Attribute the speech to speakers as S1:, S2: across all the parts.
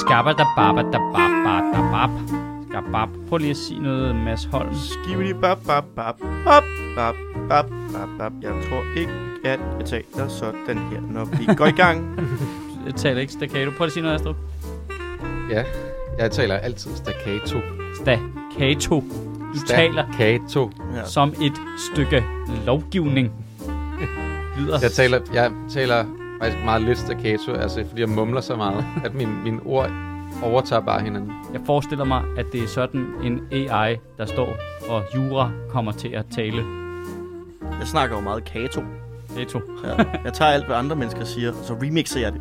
S1: Skabba da babba da babba da bab. Skabab. Prøv lige at sige noget, Mads Holm.
S2: Skibidi bap bap bap bap bap bap bap bap. Jeg tror ikke, at jeg taler sådan her, når vi går i gang.
S1: Jeg taler ikke staccato. Prøv at sige noget, Astrup.
S3: Ja, jeg taler altid staccato.
S1: Staccato. Du taler.
S2: Ja.
S1: som et stykke lovgivning. Lyder.
S3: Jeg taler, jeg taler faktisk meget lidt staccato, altså fordi jeg mumler så meget, at mine, mine ord overtager bare hinanden.
S1: Jeg forestiller mig, at det er sådan en AI, der står og jura kommer til at tale.
S2: Jeg snakker jo meget kato.
S1: Staccato.
S2: Ja. Jeg tager alt, hvad andre mennesker siger, og så remixer jeg det.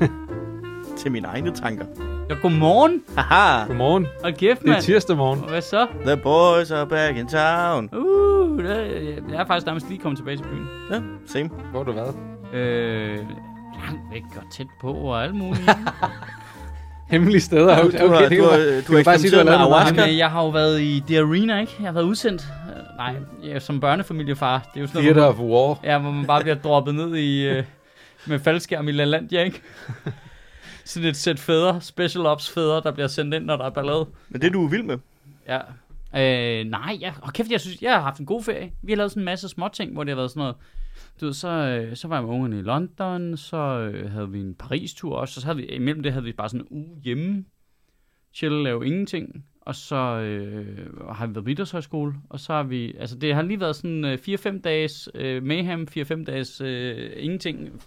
S2: til mine egne tanker.
S1: Ja, godmorgen.
S2: Haha!
S3: Godmorgen.
S1: Hold kæft,
S3: Det er
S1: mand.
S3: tirsdag morgen.
S1: Og Hvad så?
S2: The boys are back in town.
S1: Uh, det er- jeg er faktisk nærmest lige kommet tilbage til byen.
S2: Ja, same.
S3: Hvor har du været?
S1: Øh, langt væk og tæt på og alt muligt.
S3: Hemmelige steder.
S2: Du,
S3: Okay,
S2: du har,
S3: det
S2: du har,
S3: man-
S2: du har
S3: bare sige, du har lavet
S2: ayahuasca.
S1: Jamen, jeg har jo været i The Arena, ikke? Jeg har været udsendt. Nej, jeg, som børnefamiliefar. Det er jo sådan
S3: Theater
S1: noget,
S3: of War.
S1: ja, hvor man bare bliver droppet ned i, øh, med faldskærm i LaLandia, ikke? Sådan et sæt fædre, special ops fædre, der bliver sendt ind, når der er ballade.
S2: Men det, du er vild med.
S1: Ja. Øh, nej, jeg, og kæft, jeg synes, jeg har haft en god ferie. Vi har lavet sådan en masse små ting, hvor det har været sådan noget, du ved, så, øh, så var jeg med ungerne i London, så øh, havde vi en Paris-tur også, og så havde vi, imellem det havde vi bare sådan en uge hjemme, chill, lave ingenting, og så øh, har vi været på idrætshøjskole, og så har vi, altså det har lige været sådan øh, 4-5 dages øh, mayhem, 4-5 dages øh, ingenting.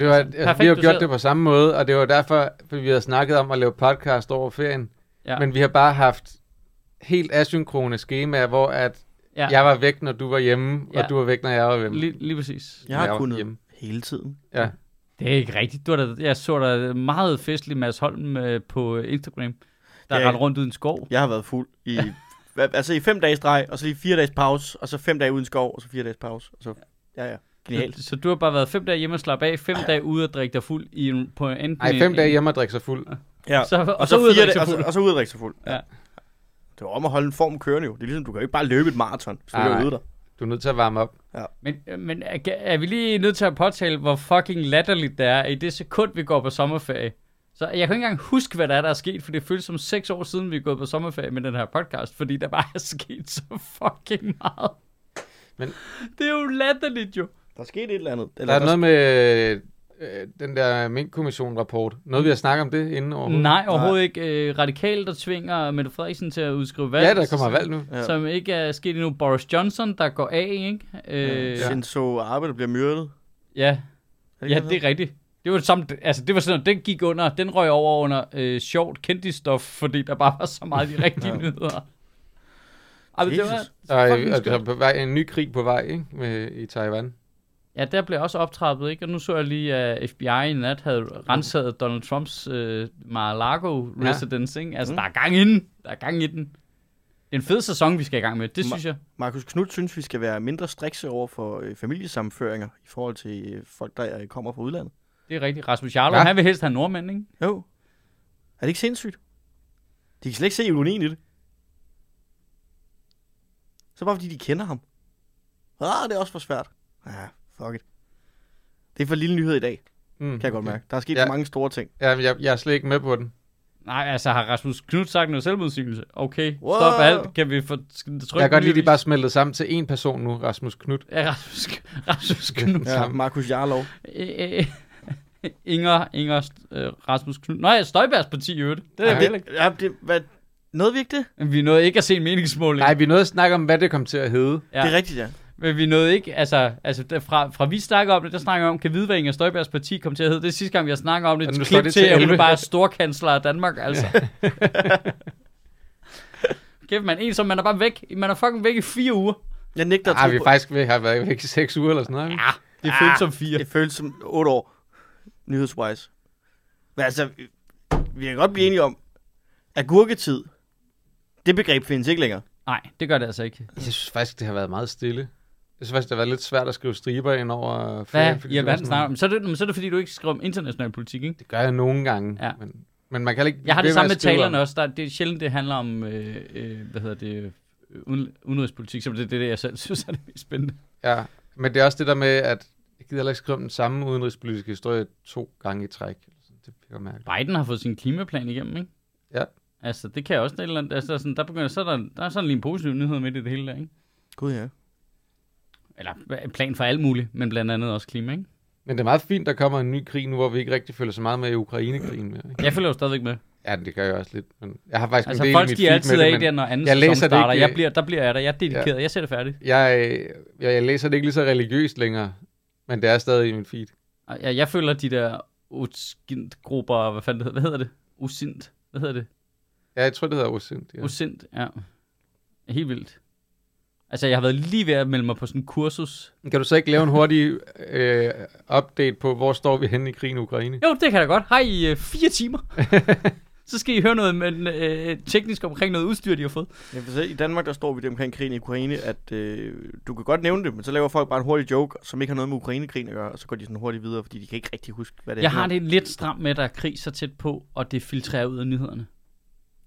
S3: Det var, altså,
S1: perfekt
S3: vi har gjort det på samme måde, og det var derfor, fordi vi havde snakket om at lave podcast over ferien.
S1: Ja.
S3: Men vi har bare haft helt asynkrone skemaer, hvor at
S1: ja,
S3: jeg var væk, når du var hjemme,
S1: Ja.
S3: og du var væk, når jeg var hjemme.
S1: lige, lige præcis.
S2: Jeg har
S3: Jeg
S2: kunnet
S3: hjemme.
S2: hele tiden.
S3: Ja.
S1: Det er ikke rigtigt. Du er da, jeg så dig meget festlig Mads Holm øh, på Instagram, der
S2: Ja.
S1: rendte rundt uden skov.
S2: Jeg har været fuld i... Altså i fem dages streg, og så lige fire dages pause, og så fem dage uden skov, og så fire dages pause. Og så, ja, ja. Genialt.
S1: Så, så du har bare været fem dage hjemme og slappe af, fem dage ude og drikke dig fuld i en, på enten
S3: Nej,
S1: en-
S3: fem dage hjemme og drikke sig fuld.
S2: Ja.
S1: Så, og,
S2: Og
S1: så,
S2: så,
S1: ud og drikke
S2: og,
S1: fuld.
S2: så, og så ud og drikke sig fuld.
S1: Ja.
S2: Det var om at holde en form kørende jo. Det er ligesom, du kan jo ikke bare løbe et maraton, hvis du
S3: nej.
S2: øde dig.
S3: Du er nødt til at varme op.
S1: Men, men er, er vi lige nødt til at påtale, hvor fucking latterligt det er, i det sekund, vi går på sommerferie. Så jeg kan ikke engang huske, hvad der er, der er sket, for det føles som seks år siden, vi er gået på sommerferie med den her podcast, fordi der bare er sket så fucking meget.
S3: Men-
S1: det er jo latterligt jo.
S2: Der er sket et eller andet.
S3: Der
S2: Eller
S3: er noget med øh, den der Mink-kommission-rapport. Noget, vi har snakket om det inden overhovedet.
S1: Nej, overhovedet ikke. Øh, radikale, der tvinger Mette Frederiksen til at udskrive valg.
S3: Ja, der kommer valg nu.
S2: Ja.
S1: Som ikke er sket endnu. Boris Johnson, der går af, ikke? Øh,
S2: Ja. Shinzo Abe, der bliver myrdet.
S1: ja.
S2: Er
S1: ja, det er rigtigt. Det var det samme, altså det var sådan, noget, den gik under, den røg over under øh, sjovt kendisstof, fordi der bare var så meget de rigtige
S2: Ja.
S1: nyheder. Altså, det var,
S3: der er på vej, en ny krig på vej ikke? Med, i Taiwan.
S1: Ja, der blev også optrappet, ikke? Og nu så jeg lige, at FBI i nat havde renset Donald Trumps øh, Mar-a-Lago
S3: Ja.
S1: residence, ikke? Altså,
S2: Mm.
S1: der er gang i den. Der er gang i den. Det er en fed sæson, vi skal i gang med. Det
S2: Ma-
S1: synes jeg.
S2: Markus Knudt synes, vi skal være mindre strikse over for øh, familiesammenføringer i forhold til øh, folk, der øh, kommer fra udlandet.
S1: Det er rigtigt. Rasmus Jarlov,
S3: Ja.
S1: han vil helst have nordmænd, ikke?
S2: Jo. Er det ikke sindssygt? De kan slet ikke se ironien i det. Så bare fordi de kender ham. Ah, det er også for svært. Ja, fuck it. Det er for lille nyhed i dag,
S3: Mm,
S2: kan jeg godt mærke. Der er sket
S3: Ja.
S2: mange store ting.
S3: Ja, men jeg, jeg er slet ikke med på den.
S1: Nej, altså har Rasmus Knudt sagt noget selvmodsigelse? Okay,
S2: Wow.
S1: stop alt. Kan vi få trykke
S3: Jeg kan godt lide, at de bare smeltet sammen til én person nu, Rasmus Knudt.
S1: Ja, Rasmus, Rasmus Knudt.
S2: Ja. Markus Jarlov.
S1: Inger, Inger øh, Rasmus Knudt. Nå ja, Støjbergs parti i øvrigt. Det er
S3: Ja,
S1: ikke.
S2: Ja, det, hvad, noget vi ikke det?
S1: Men vi nåede ikke at se en meningsmåling.
S3: Nej, vi nåede at snakke om, hvad det kom til at hedde.
S1: ja.
S2: Det er rigtigt, ja.
S1: Men vi nåede ikke, altså, altså der, fra, fra vi snakker om det, der snakker om, kan vide, hvad Inger Støjbergs parti kom til at hedde. Det er sidste gang, vi har snakket om det.
S3: Og
S1: Et
S3: nu
S1: klip
S3: det til
S1: at hun
S3: 11.
S1: bare er storkansler af Danmark, altså. Kæft, man. En som man er bare væk. Man er fucking væk i fire uger.
S2: Jeg nægter at tro
S3: vi er faktisk ved at have været væk i seks uger eller sådan noget.
S1: Ja, det
S2: Ah,
S1: føles som fire.
S2: Det føles som 8 år, nyhedswise. Men altså, vi- vi kan godt blive enige om, at gurketid, det begreb findes ikke længere.
S1: Nej, det gør det altså ikke.
S3: Jeg synes faktisk, det har været meget stille. Jeg synes faktisk, det har været lidt svært at skrive striber ind over
S1: Hvad
S3: ferien, fordi
S1: i
S3: det var
S1: alverden
S3: sådan-
S1: snakker om? Så er, det, men så er det, fordi du ikke skriver om international politik, ikke?
S3: Det gør jeg nogle gange.
S1: Ja.
S3: Men, men man kan ikke...
S1: Jeg har det samme med talerne
S3: om-
S1: også. Der, det er sjældent, det handler om, øh, øh, hvad hedder det, øh, uden- udenrigspolitik, så det er det, jeg selv synes er det mest spændende.
S3: Ja, men det er også det der med, at jeg gider heller ikke skrive den samme udenrigspolitiske historie to gange i træk. Det bliver mærkeligt.
S1: Biden har fået sin klimaplan igennem, ikke?
S3: Ja.
S1: Altså, det kan også et eller andet, altså, sådan, der, begynder, så er der, der er sådan lige en positiv nyhed midt i det hele der, ikke?
S2: Gud ja.
S1: Eller en plan for alt muligt, men blandt andet også klima, ikke?
S3: Men det er meget fint, der kommer en ny krig nu, hvor vi ikke rigtig følger så meget med i Ukraine-krigen mere. Ikke?
S1: Jeg følger jo stadigvæk med.
S3: Ja, det gør jeg også lidt. Men jeg har faktisk
S1: Altså,
S3: en del
S1: folk
S3: mit
S1: stiger altid af
S3: det,
S1: der, når anden
S3: jeg
S1: sæson
S3: læser det
S1: starter.
S3: ikke-
S1: Jeg bliver, der bliver jeg der. Jeg er dedikeret. Jeg ser det færdigt.
S3: jeg, jeg, jeg læser det ikke lige så religiøst længere, men det er stadig i min feed.
S1: Jeg, jeg føler de der uskint-grupper, hvad fanden det hedder, hvad hedder det? Usint, hvad hedder det?
S3: Ja, jeg tror, det hedder Osint. Ja.
S1: Ja. Usint, ja. Helt vildt. Altså, jeg har været lige ved at melde mig på sådan en kursus.
S3: Kan du så ikke lave en hurtig øh, update på, hvor står vi henne i krigen i Ukraine?
S1: Jo, det kan jeg godt. Har I øh, fire timer? så skal I høre noget men, øh, teknisk omkring noget udstyr, de har fået.
S2: Jeg vil sige, I Danmark, der står vi det omkring krigen i Ukraine, at øh, du kan godt nævne det, men så laver folk bare en hurtig joke, som ikke har noget med Ukraine-krigen at gøre, og så går de sådan hurtigt videre, fordi de kan ikke rigtig huske, hvad det
S1: Jeg
S2: er.
S1: har det lidt stramt med, at der er krig så tæt på, og det filtrerer ud af nyhederne.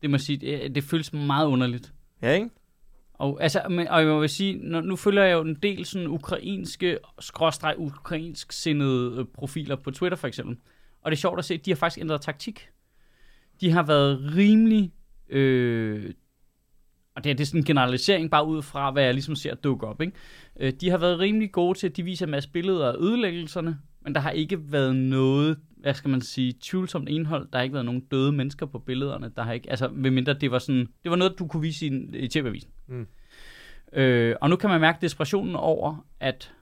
S1: Det må jeg sige, det, det føles meget underligt.
S2: Ja, ikke?
S1: Og, altså, men, og jeg vil sige, når, nu følger jeg jo en del sådan ukrainske, skråstreg ukrainsk sindede øh, profiler på Twitter for eksempel. Og det er sjovt at se, at de har faktisk ændret taktik. De har været rimelig, øh, og det er, det er sådan en generalisering bare ud fra, hvad jeg ligesom ser dukke op. Ikke? Øh, de har været rimelig gode til, at de viser en masse billeder af ødelæggelserne, men der har ikke været noget, hvad skal man sige, tvivlsomt indhold. Der har ikke været nogen døde mennesker på billederne. Der har ikke, altså, medmindre det var sådan, det var noget, du kunne vise i, i TV-avisen.
S3: Mm.
S1: Øh, og nu kan man mærke desperationen over, at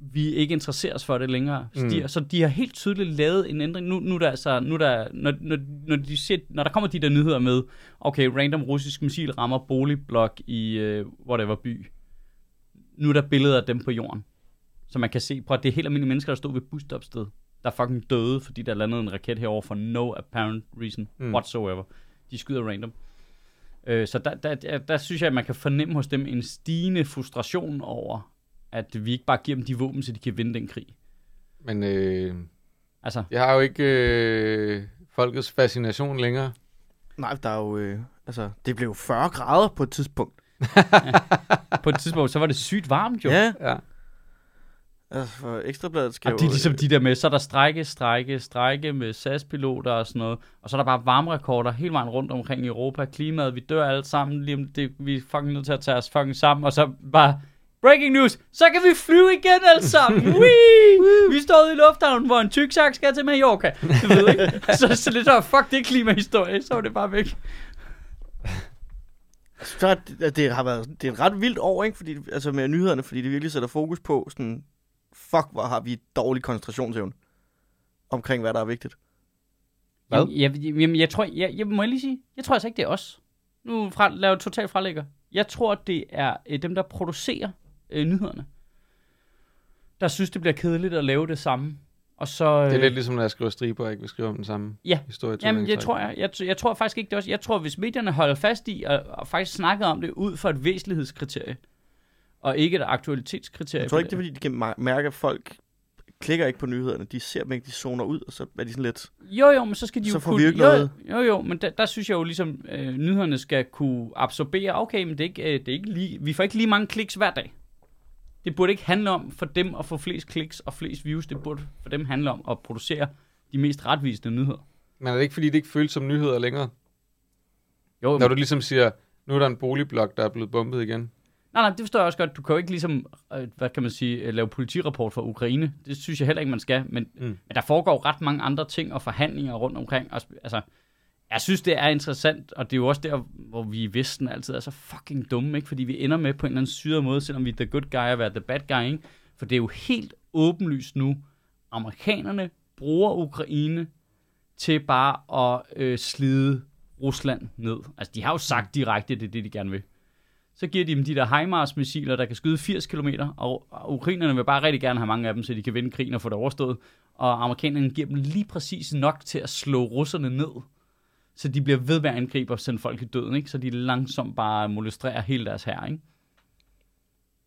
S1: vi ikke interesserer os for det længere.
S3: Mm.
S1: Stiger. Så de har helt tydeligt lavet en ændring. Nu, nu er der altså, nu er der, når, når, når, de ser, når der kommer de der nyheder med, okay, random russisk missil rammer boligblok i uh, whatever by. Nu er der billeder af dem på jorden. Så man kan se, på at det er helt almindelige mennesker, der stod ved busstopsted. Der er fucking døde, fordi der landede en raket herover for no apparent reason
S3: Mm.
S1: whatsoever. De skyder random. Øh, så der, der, der, der synes jeg, at man kan fornemme hos dem en stigende frustration over, at vi ikke bare giver dem de våben, så de kan vinde den krig.
S3: Men øh,
S1: Altså,
S3: jeg har jo ikke øh, folkets fascination længere.
S2: Nej, der er jo... Øh, altså, det blev 40 grader på et tidspunkt.
S1: på et tidspunkt, så var det sygt varmt jo.
S2: Ja,
S3: Ja.
S2: Altså for Ekstrabladet skal
S1: Og det er ligesom de der med, så er der strække, strække, strække med SAS-piloter og sådan noget. Og så er der bare varmerekorder hele vejen rundt omkring i Europa. Klimaet, vi dør alle sammen. Lige om det, vi er fucking nødt til at tage os fucking sammen. Og så bare, breaking news, så kan vi flyve igen alle sammen. Vi står ude i lufthavnen, hvor en tyksak skal til Mallorca. Du ved ikke? så, så det så, fuck det klimahistorie, så er det bare væk.
S2: Så det, det har været det er et ret vildt år, ikke? Fordi, altså med nyhederne, fordi det virkelig sætter fokus på sådan, fuck, hvor har vi dårlig koncentrationsevne omkring, hvad der er vigtigt.
S3: Hvad?
S1: Jamen, jeg, jamen, jeg tror, jeg, jeg, må jeg lige sige, jeg tror altså ikke, det er os. Nu fra, laver jeg totalt fralægger. Jeg tror, det er øh, dem, der producerer øh, nyhederne, der synes, det bliver kedeligt at lave det samme. Og så,
S3: Det er
S1: øh,
S3: lidt ligesom, når jeg skriver striber og ikke vil skrive om den samme
S1: Ja.
S3: historie. to
S1: Jamen, jeg tror, jeg, jeg, jeg tror faktisk ikke det er også. Jeg tror, hvis medierne holder fast i og, og faktisk snakker om det ud fra et væsentlighedskriterie, og ikke et aktualitetskriterie.
S2: Jeg tror ikke, det er, fordi de kan mærke, at folk klikker ikke på nyhederne. De ser dem ikke, de zoner ud, og så er de sådan lidt...
S1: Jo, jo, men så skal de
S2: Så
S1: jo
S2: får
S1: kunne...
S2: ikke
S1: jo,
S2: noget.
S1: Jo, jo, men der, der synes jeg jo ligesom, øh, nyhederne skal kunne absorbere, okay, men det er ikke, øh, det er ikke lige, vi får ikke lige mange kliks hver dag. Det burde ikke handle om for dem at få flest kliks og flest views. Det burde for dem handle om at producere de mest retvisende nyheder.
S3: Men er det ikke, fordi det ikke føles som nyheder længere?
S1: Jo,
S3: Når du ligesom siger, nu er der en boligblok, der er blevet bombet igen.
S1: Nej, nej, det forstår jeg også godt. Du kan jo ikke ligesom, øh, hvad kan man sige, øh, lave politirapport for Ukraine. Det synes jeg heller ikke, man skal. Men,
S3: Mm.
S1: men der foregår ret mange andre ting og forhandlinger rundt omkring. Og, altså, jeg synes, det er interessant, og det er jo også der, hvor vi i Vesten altid er så fucking dumme, ikke? Fordi vi ender med på en eller anden syret måde, selvom vi er the good guy og være the bad guy, ikke? For det er jo helt åbenlyst nu, amerikanerne bruger Ukraine til bare at øh, slide Rusland ned. Altså, de har jo sagt direkte, det er det, de gerne vil så giver de dem de der HIMARS-missiler, der kan skyde 80 km, og ukrainerne vil bare rigtig gerne have mange af dem, så de kan vinde krigen og få det overstået. Og amerikanerne giver dem lige præcis nok til at slå russerne ned, så de bliver ved med at angribe og sende folk i døden, ikke? så de langsomt bare molestrerer hele deres her. Ikke?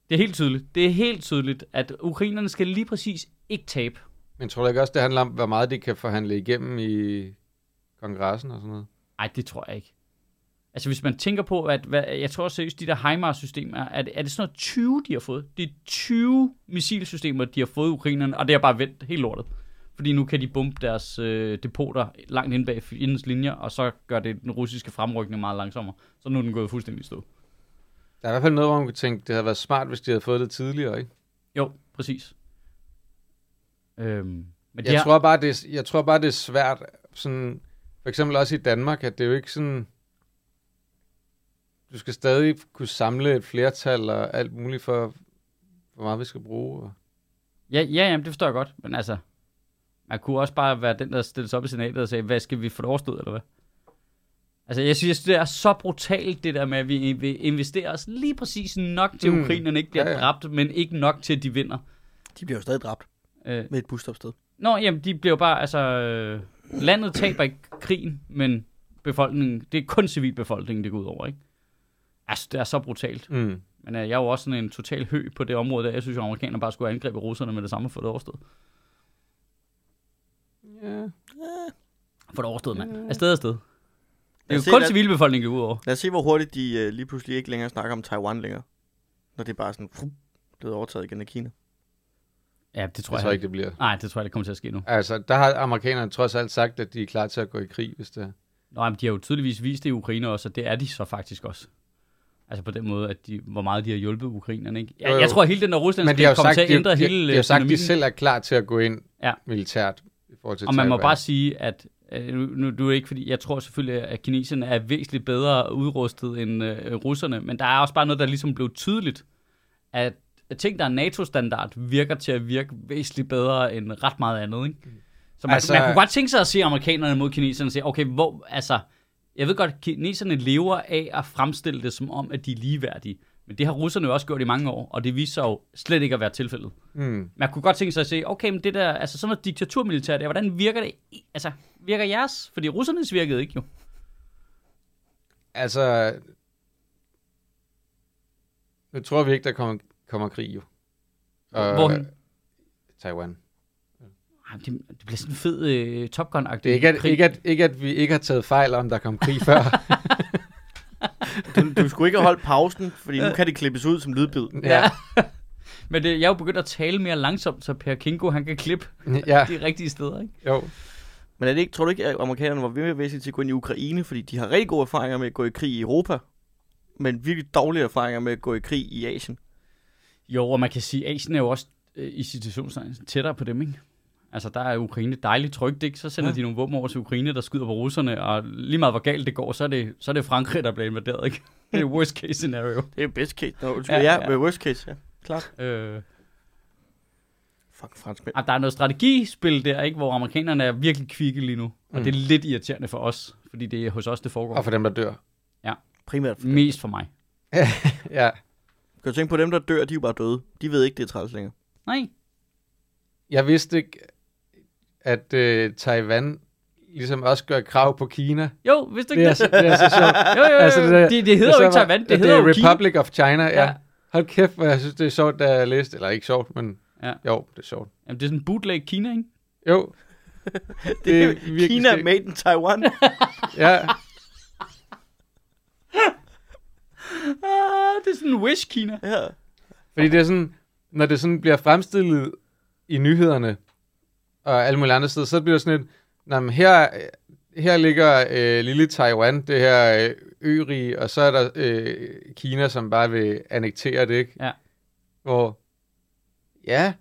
S1: Det er helt tydeligt. Det er helt tydeligt, at ukrainerne skal lige præcis ikke tabe.
S3: Men tror du ikke også, det handler om, hvor meget de kan forhandle igennem i kongressen og sådan noget?
S1: Nej, det tror jeg ikke. Altså hvis man tænker på, at hvad, jeg tror seriøst, de der HIMARS-systemer, er, det- er det sådan noget 20, de har fået? Det er 20 missilsystemer, de har fået Ukrainerne, og det har bare vendt helt lortet. Fordi nu kan de bombe deres øh, depoter langt inde bag fjendens linjer, og så gør det den russiske fremrykning meget langsommere. Så nu er den gået fuldstændig stå.
S3: Der er i hvert fald noget, hvor man kunne tænke, det havde været smart, hvis de havde fået det tidligere, ikke?
S1: Jo, præcis. Øhm, men
S3: Jeg,
S1: her,
S3: tror bare, det er, jeg tror bare, det er svært, sådan, for eksempel også i Danmark, at det er jo ikke sådan, du skal stadig kunne samle et flertal og alt muligt for, hvor meget vi skal bruge.
S1: Ja, ja, jamen, det forstår jeg godt, men altså, man kunne også bare være den, der stillede sig op i senatet og sagde, hvad skal vi få det overstået, eller hvad? Altså, jeg synes, det er så brutalt, det der med, at vi vil investere os lige præcis nok til, at
S3: Mm.
S1: ukrainerne ikke bliver
S3: Ja, ja.
S1: dræbt, men ikke nok til, at de vinder.
S2: De bliver jo stadig dræbt
S1: Øh,
S2: med et busstopsted.
S1: nå, jamen, de bliver jo bare, altså, øh, landet taber ikke krigen, men befolkningen, det er kun civilbefolkningen, det går ud over, ikke? Altså, det er så brutalt.
S3: Mm.
S1: Men øh, jeg er jo også sådan en total hø på det område der. Jeg synes jo, at amerikanerne bare skulle angribe russerne med det samme for det overstået.
S3: Ja.
S1: For det overstået, mand. Afsted afsted. Det er jo kun civilbefolkningen, det går ud over.
S2: Lad os se, hvor hurtigt de øh, lige pludselig ikke længere snakker om Taiwan længere. Når det er bare sådan, fup, blevet overtaget igen af Kina.
S1: Ja, det tror
S3: Jeg
S1: jeg,
S3: tror ikke, det bliver.
S1: Nej, det tror jeg, det kommer til at ske nu.
S3: Altså, der har amerikanerne trods alt sagt, at de er klar til at gå i krig, hvis det er.
S1: Nå, men de har jo tydeligvis vist det i Ukraine også, og det er de så faktisk også. Altså på den måde, at de, hvor meget de har hjulpet ukrainerne, ikke? Jeg,
S3: Jo, jo.
S1: jeg tror, at hele den der Rusland
S3: Men de
S1: kommer
S3: sagt,
S1: til at
S3: de,
S1: ændre
S3: de,
S1: hele
S3: de, har sagt, at de selv er klar til at gå ind
S1: Ja.
S3: militært i forhold til
S1: Og man må bare sige, at øh, nu, nu du er ikke, fordi jeg tror selvfølgelig, at kineserne er væsentligt bedre udrustet end øh, russerne, men der er også bare noget, der ligesom blev tydeligt, at ting, der er NATO-standard, virker til at virke væsentligt bedre end ret meget andet, ikke? Så man, Altså- man kunne godt tænke sig at se amerikanerne mod kineserne og sige, okay, hvor, altså, jeg ved godt, at kineserne lever af at fremstille det som om, at de er ligeværdige, men det har russerne jo også gjort i mange år, og det viser jo slet ikke at være tilfældet.
S3: Mm.
S1: Man kunne godt tænke sig at se, okay, men det der, altså sådan noget diktaturmilitær der, hvordan virker det? Altså, virker jeres? Fordi russernes virkede ikke jo.
S3: Altså, nu tror vi ikke, der kommer, kommer krig jo.
S1: Hvorhen?
S3: Taiwan.
S1: Ej, Det, det bliver sådan en fed øh, Top Gun-agtig
S3: Det er ikke at,
S1: krig.
S3: ikke, at, ikke, at vi ikke har taget fejl om, der kom krig før.
S2: Du, du skulle ikke have holdt pausen, fordi nu kan det klippes ud som lydbid.
S3: ja.
S1: Men det, jeg er jo begyndt at tale mere langsomt, så Per Kinko, han kan klippe
S3: ja,
S1: de rigtige steder, ikke?
S3: jo.
S2: Men er det ikke, tror du ikke, at amerikanerne var ved med væsentligt til at gå ind i Ukraine, fordi de har rigtig gode erfaringer med at gå i krig i Europa, men virkelig dårlige erfaringer med at gå i krig i Asien?
S1: Jo, og man kan sige, at Asien er jo også øh, i situationstegn tættere på dem, ikke? Altså, der er Ukraine dejligt trygt, ikke? Så sender ja.
S2: Ja.
S1: de nogle våben over til Ukraine, der skyder på russerne, og lige meget hvor galt det går, så er det, så er det Frankrig, der bliver invaderet, ikke? Det er worst case scenario.
S2: Det er best case. Nå, undskyld,
S1: Ja,
S2: ja,
S1: ja.
S2: ja, worst case, ja. Klart.
S1: Øh,
S2: Fuck franskmænd.
S1: og der er noget strategispil der, ikke? Hvor amerikanerne er virkelig kvikke lige nu. Og
S3: Mm.
S1: det er lidt irriterende for os, fordi det er hos os, det foregår.
S3: Og for dem, der dør.
S2: Primært. For
S1: Mest for mig.
S3: Ja.
S2: Kan du tænke på dem, der dør, de er jo bare døde. De ved ikke, det er træls længere.
S1: Nej.
S3: Jeg vidste ikke, at øh, Taiwan ligesom også gør krav på Kina.
S1: Jo, hvis du
S3: Det
S1: ikke
S3: er, så, det er så sjovt.
S1: Jo, jo, jo.
S3: Altså, det
S1: det, det hedder jo ikke Taiwan, det
S3: det
S1: hedder
S3: er
S1: jo Kina.
S3: Republic of China, ja.
S1: Ja.
S3: Hold kæft, hvor jeg synes, det er sjovt, da jeg læste. Eller ikke sjovt, men
S1: Ja.
S3: jo, det er sjovt.
S1: Jamen, det er sådan en bootleg Kina, ikke?
S3: Jo.
S2: Det er
S3: virkelig
S2: Kina
S3: skægt.
S2: made in Taiwan.
S3: Ja,
S1: Ah, det er sådan en wish Kina.
S2: ja.
S3: fordi det er sådan, når det sådan bliver fremstillet i nyhederne og alle mulige andre steder, så bliver det sådan et, "Nå, men her, her ligger øh, lille Taiwan, det her øh, ø og så er der øh, Kina, som bare vil annektere det, ikke?
S1: Ja.
S3: Hvor, ja,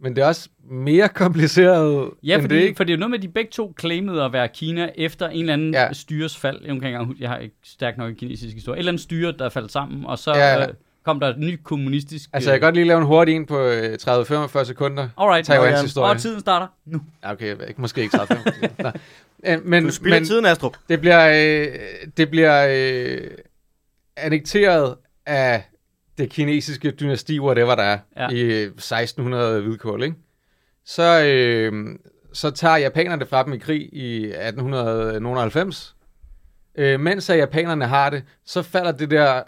S3: men det er også mere kompliceret
S1: Ja,
S3: end
S1: fordi,
S3: det, ikke?
S1: for det er jo noget med, at de begge to claimede at være Kina efter en eller anden
S3: Ja.
S1: ja. styres fald. Jeg, kan ikke jeg har ikke stærkt nok kinesisk historie. Et eller andet styre, der faldt sammen, og så
S3: ja.
S1: øh, kom der et nyt kommunistisk...
S3: Altså, jeg kan godt lige lave en hurtig en på øh, 30-45 sekunder.
S1: Alright,
S3: Taiwans historie.
S1: og tiden starter nu.
S3: Ja, okay, måske ikke 30 Nå. Øh, Men,
S2: Du spilder
S3: men
S2: tiden, Astrup.
S3: det bliver, øh, det bliver øh, annekteret af det kinesiske dynasti, whatever der er,
S1: Ja.
S3: i øh, 1600 hvidkål, ikke? Så, øh, så tager japanerne det fra dem i krig i 1890. Øh, mens at japanerne har det, så falder det der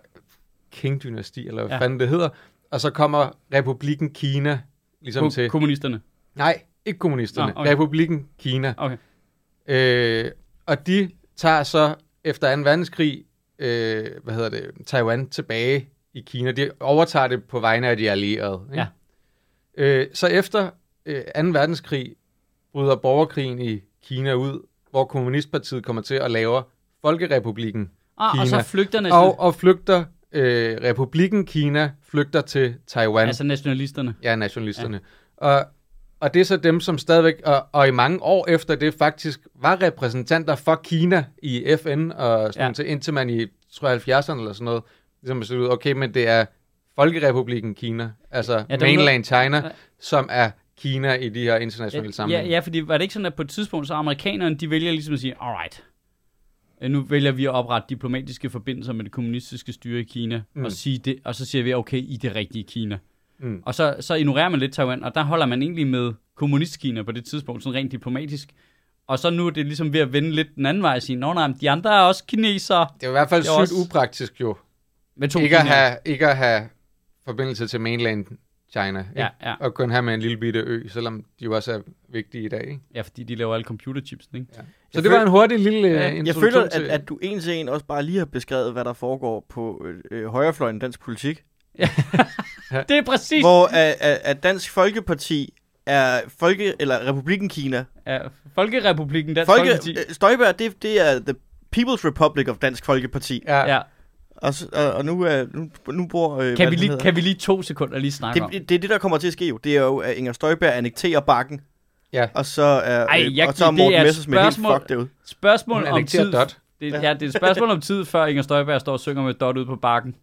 S3: Qing-dynasti, eller hvad
S1: Ja.
S3: fanden det hedder, og så kommer republikken Kina ligesom
S1: Ko-
S3: til.
S1: kommunisterne.
S3: Nej, ikke kommunisterne.
S1: Nå, okay.
S3: Republikken Kina.
S1: Okay.
S3: Øh, og de tager så efter 2. verdenskrig øh, hvad hedder det, Taiwan tilbage i Kina. De overtager det på vegne af de allierede. Ikke?
S1: Ja.
S3: Øh, så efter øh, 2. verdenskrig bryder borgerkrigen i Kina ud, hvor Kommunistpartiet kommer til at lave Folkerepublikken
S1: Ah, og
S3: Kina.
S1: så flygter næsten,
S3: og, og flygter, øh, republikken Kina flygter til Taiwan.
S1: altså nationalisterne.
S3: Ja, nationalisterne. Ja. Og, og det er så dem, som stadigvæk, og, og i mange år efter det faktisk var repræsentanter for Kina i FN, og sådan
S1: Ja.
S3: ja. indtil man i, tror jeg, 70'erne eller sådan noget, ligesom besluttede, okay, men det er Folkerepublikken Kina, altså
S1: Ja,
S3: ja, mainland China,
S1: Ja.
S3: som er Kina i de her internationale
S1: Ja,
S3: sammenhænge.
S1: ja, fordi var det ikke sådan, at på et tidspunkt, så amerikanerne, de vælger ligesom at sige, alright, øh, nu vælger vi at oprette diplomatiske forbindelser med det kommunistiske styre i Kina, mm. Og, sige det, og så siger vi, okay, i det rigtige Kina.
S3: Mm.
S1: Og så, så ignorerer man lidt Taiwan, og der holder man egentlig med kommunistkina på det tidspunkt, sådan rent diplomatisk. Og så nu er det ligesom ved at vende lidt den anden vej og sige, nå nej, de andre er også kinesere.
S3: Det er i hvert fald sygt
S1: også-
S3: upraktisk jo,
S1: Med to
S3: ikke at,
S1: kinaer.
S3: have, ikke at have forbindelse til mainland China, ikke?
S1: Ja, ja.
S3: og kun have med en lille bitte ø, selvom de jo også er vigtige i dag. Ikke?
S1: ja, fordi de laver alle computerchips, ikke?
S3: Så
S2: Jeg
S3: det var
S2: føler-
S3: en hurtig lille
S1: Ja,
S3: ja,
S1: jeg
S2: føler, at,
S3: til...
S2: at du en til en også bare lige har beskrevet, hvad der foregår på øh, øh, højrefløjen i dansk politik.
S1: Det er præcis.
S2: Hvor at, at, at Dansk Folkeparti er Folke, eller Republikken Kina.
S1: Ja, Folkerepublikken, Dansk
S2: Folke,
S1: Folkeparti.
S2: øh, Støjberg, det, det er The People's Republic of Dansk Folkeparti.
S3: Ja, ja.
S1: Ja.
S2: Og, og, nu, er, nu, nu bor... Øh,
S1: Kan, vi lige, kan vi lige to sekunder lige snakke om?
S2: det, det er det, der kommer til at ske jo. Det er jo, at Inger Støjberg annekterer bakken,
S3: ja.
S2: og så er,
S1: Ej,
S2: øh,
S1: jeg-
S2: og så er
S1: det
S2: Morten
S1: er et
S2: Messersmith helt
S1: spørgsmål-
S2: fucked derude.
S1: Spørgsmål om tid.
S3: dot.
S1: Det, ja. det er et spørgsmål om tid, før Inger Støjberg står og synger med dot ude på bakken.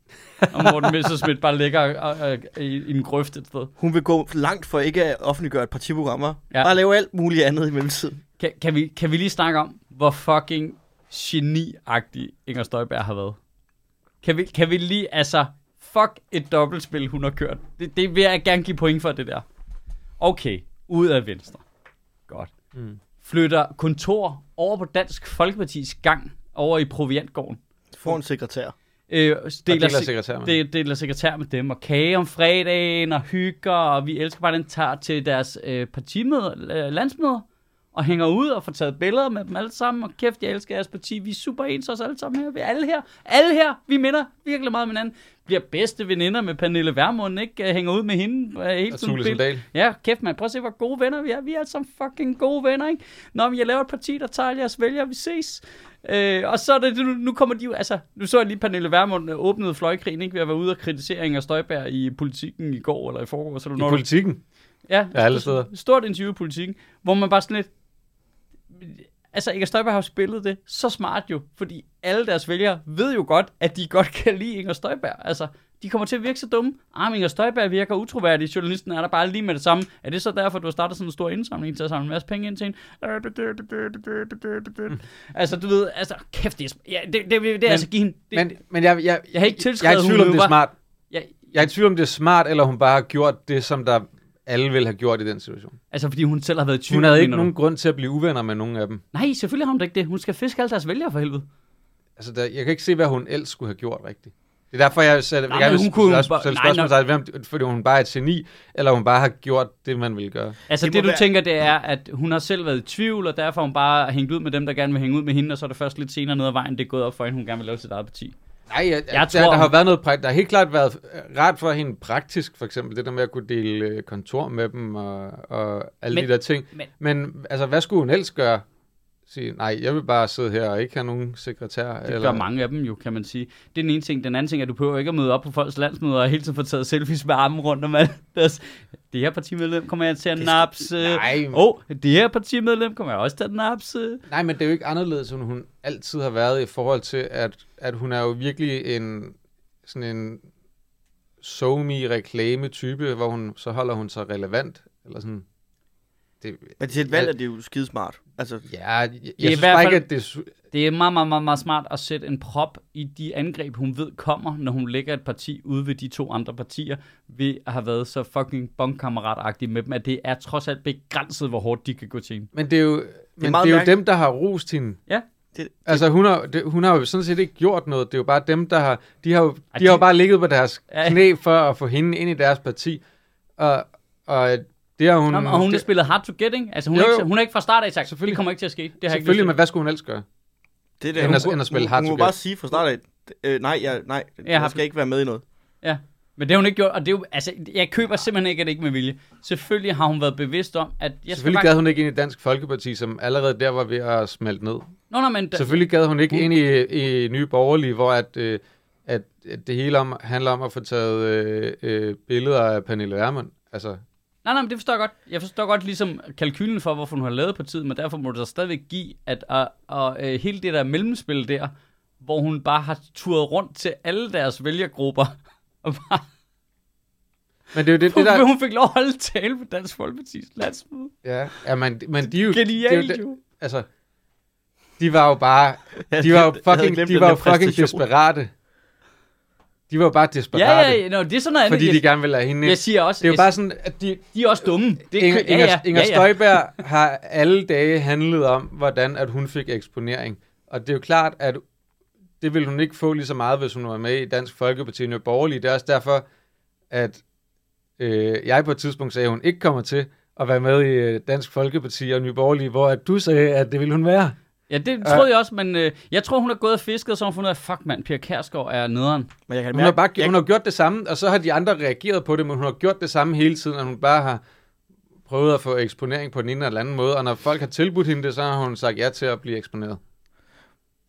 S1: Og Morten Messerschmidt bare ligger øh, øh, i, i en grøft et sted.
S2: Hun vil gå langt for ikke at offentliggøre et partiprogram. hva'?
S1: Ja.
S2: Bare lave alt muligt andet i mellemtiden.
S1: Kan, kan, vi, kan vi lige snakke om, hvor fucking geni-agtig Inger Støjberg har været? Kan vi, kan vi lige, altså, fuck et dobbeltspil, hun har kørt. Det, det vil jeg gerne give point for, det der. Okay, ud af venstre. Godt.
S3: Mm.
S1: Flytter kontor over på Dansk Folkepartis gang over i Proviantgården.
S2: Får en sekretær.
S1: Øh, deler,
S3: deler
S1: se-
S3: sekretær med.
S1: det deler sekretær med dem, og kage om fredagen, og hygger, og vi elsker bare, at den tager til deres øh, partimøder, øh, landsmøder, og hænger ud og får taget billeder med dem alle sammen, og kæft, jeg elsker jeres parti, vi er super ens os alle sammen her, vi er alle her, alle her, vi minder virkelig meget om hinanden, bliver bedste veninder med Pernille Vermund, ikke? Hænger ud med hende øh, hele tiden. Ja, kæft man, prøv at se, hvor gode venner vi er. Vi er alle sammen fucking gode venner, ikke? Nå, men jeg laver et parti, der tager jeres vælgere, vi ses. Øh, og så er det, nu, nu kommer de jo, altså, nu så jeg lige Pernille Vermund øh, åbnede fløjkrigen, ikke? Ved at være ude og kritisere Inger Støjberg i politikken i går, eller i forgår. Så
S3: I
S1: når
S3: politikken.
S1: Ja,
S3: Ja, alle steder.
S1: Stort interview i politikken, hvor man bare sådan lidt, altså Inger Støjberg har jo spillet det så smart jo, fordi alle deres vælgere ved jo godt, at de godt kan lide Inger Støjberg. Altså, de kommer til at virke så dumme. Ah, men Inger Støjberg virker utroværdig. Journalisten er der bare lige med det samme. Er det så derfor, du har startet sådan en stor indsamling til at samle en masse penge ind til en? Altså, du ved, altså, kæft, det er, ja, det, det, det, det er altså give hende. Det,
S3: Men, men jeg, jeg,
S1: Jeg har ikke
S3: jeg er
S1: tilskrevet,
S3: i tvivl om, det er smart.
S1: jeg,
S3: Jeg er i tvivl om, det er smart, eller hun bare har gjort det, som der alle ville have gjort i den situation.
S1: altså, fordi hun selv har været i tvivl.
S3: Hun havde ikke
S1: mener du?
S3: nogen grund til at blive uvenner med nogen af dem.
S1: Nej, selvfølgelig har hun da ikke det. Hun skal fiske alle deres vælgere for helvede.
S3: Altså, der, jeg kan ikke se, hvad hun ellers skulle have gjort rigtigt. Det er derfor, jeg sætter,
S1: Nej,
S3: vil
S1: hun kunne
S3: også
S1: bare-
S3: stille
S1: nej,
S3: spørgsmål til, hvem, fordi hun bare er et geni, eller hun bare har gjort det, man ville gøre.
S1: Altså
S2: Det
S1: det, du
S2: være-
S1: tænker, det er, at hun har selv været i tvivl, og derfor har hun bare hængt ud med dem, der gerne vil hænge ud med hende, og så er det først lidt senere ned ad vejen, det er gået op for hende, hun gerne vil lave sit eget parti.
S3: Nej, jeg,
S1: Jeg
S3: jeg
S1: tror,
S3: der, der har været noget prægt. Der har helt klart været rart for hende praktisk, for eksempel det der med at kunne dele øh, kontor med dem og, og alle
S1: Men-
S3: de der ting.
S1: men-
S3: Men altså, hvad skulle hun helst gøre? Sige, nej, jeg vil bare sidde her og ikke have nogen sekretær.
S1: Det eller... gør mange af dem jo, kan man sige. Det er den ene ting. Den anden ting er, at du behøver ikke at møde op på folks landsmøder og hele tiden få taget selfies med armen rundt om alt. deres- Det her partimedlem kommer jeg til at napse.
S3: Nej,
S1: Åh, oh, det her partimedlem kommer jeg også til at napse.
S3: nej, men det er jo ikke anderledes, end hun altid har været i forhold til, at, at hun er jo virkelig en sådan en somi reklame type, hvor hun så holder hun sig relevant. Eller sådan. Det,
S2: Men til et valg er det jo skidesmart. Altså,
S3: ja, jeg, jeg,
S1: i
S3: jeg synes
S1: hvert fald-
S3: ikke, at det er
S1: Det er meget, meget, meget, meget smart at sætte en prop i de angreb, hun ved kommer, når hun lægger et parti ude ved de to andre partier, ved at have været så fucking bondkammeratagtig med dem, at det er trods alt begrænset, hvor hårdt de kan gå til hende.
S3: Men det er jo, det men
S2: meget
S3: det er jo dem, der har rost hende.
S1: Ja.
S2: det,
S3: Altså, hun har, det, hun har jo sådan set ikke gjort noget. Det er jo bare dem, der har... De har jo, de,
S1: de-
S3: har jo bare ligget på deres knæ for at få hende ind i deres parti. Og, og det har hun...
S1: Nå, og hun har
S3: det,
S1: spillet hard to get, ikke? Altså, hun,
S3: Jo,
S1: er ikke,
S3: jo.
S1: hun er ikke fra start af sagt,
S3: Selvfølgelig.
S1: det kommer ikke til at ske. Det har jeg ikke
S3: Selvfølgelig,
S1: lyst
S3: men hvad skulle hun ellers gøre?
S2: det
S3: End at- end at spille hard
S2: hun,
S3: to
S2: hun må
S3: get.
S2: bare sige fra start af, Øh, nej, jeg, nej,
S1: Jeg
S2: jeg,
S1: har-
S2: skal ikke være med i noget.
S1: Men det har hun ikke gjort, og det er jo, altså, jeg køber simpelthen ikke, at det ikke er med vilje. Selvfølgelig har hun været bevidst om, at jeg skal
S3: Selvfølgelig
S1: bare...
S3: gad hun ikke ind i Dansk Folkeparti, som allerede der var ved at smelte ned.
S1: Nå, nå, men... Da...
S3: Selvfølgelig gad hun ikke
S1: Hun-
S3: ind i, i Nye Borgerlige, hvor at, øh, at, at det hele om, handler om at få taget øh, øh, billeder af Pernille Vermund. Altså,
S1: Nej, nej, men det forstår jeg godt. Jeg forstår godt ligesom kalkylen for, hvorfor hun har lavet partiet, men derfor må du så stadigvæk give, at og, og, øh, hele det der mellemspil der, hvor hun bare har turet rundt til alle deres vælgergrupper, og bare,
S3: men det er jo det,
S1: hun,
S3: det der...
S1: hun fik lov at holde tale på Dansk Folkeparti's landsmøde.
S3: Ja, ja men, men de er jo... det
S1: Genialt
S3: det-
S1: jo.
S3: Altså, de var jo bare... De var jo fucking, de var jo fucking desperate. De var bare desperate,
S1: Ja, ja, ja, no, det er sådan noget andet.
S3: fordi
S1: jeg,
S3: de gerne ville have hende
S1: jeg siger også,
S3: Det er jo bare sådan, at de,
S1: de er også dumme. Det
S3: Inger,
S1: kø-
S3: Inger, Inger
S1: ja, ja.
S3: Støjberg har alle dage handlet om, hvordan at hun fik eksponering. Og det er jo klart, at det ville hun ikke få lige så meget, hvis hun var med i Dansk Folkeparti og Borgerlige. Det er også derfor, at øh, jeg på et tidspunkt sagde, at hun ikke kommer til at være med i øh, Dansk Folkeparti og Nye Borgerlige, hvor at du sagde, at det ville hun være.
S1: Ja, det troede jeg også, men øh, jeg tror, hun har gået og fisket, og så har hun fundet ud af, fuck mand, Pia Kærsgaard er nederen.
S2: Men jeg kan
S3: Hun har, bare,
S2: jeg,
S3: hun har gjort det samme, og så har de andre reageret på det, men hun har gjort det samme hele tiden, og hun bare har prøvet at få eksponering på den ene eller anden måde, og når folk har tilbudt hende det, så har hun sagt ja til at blive eksponeret.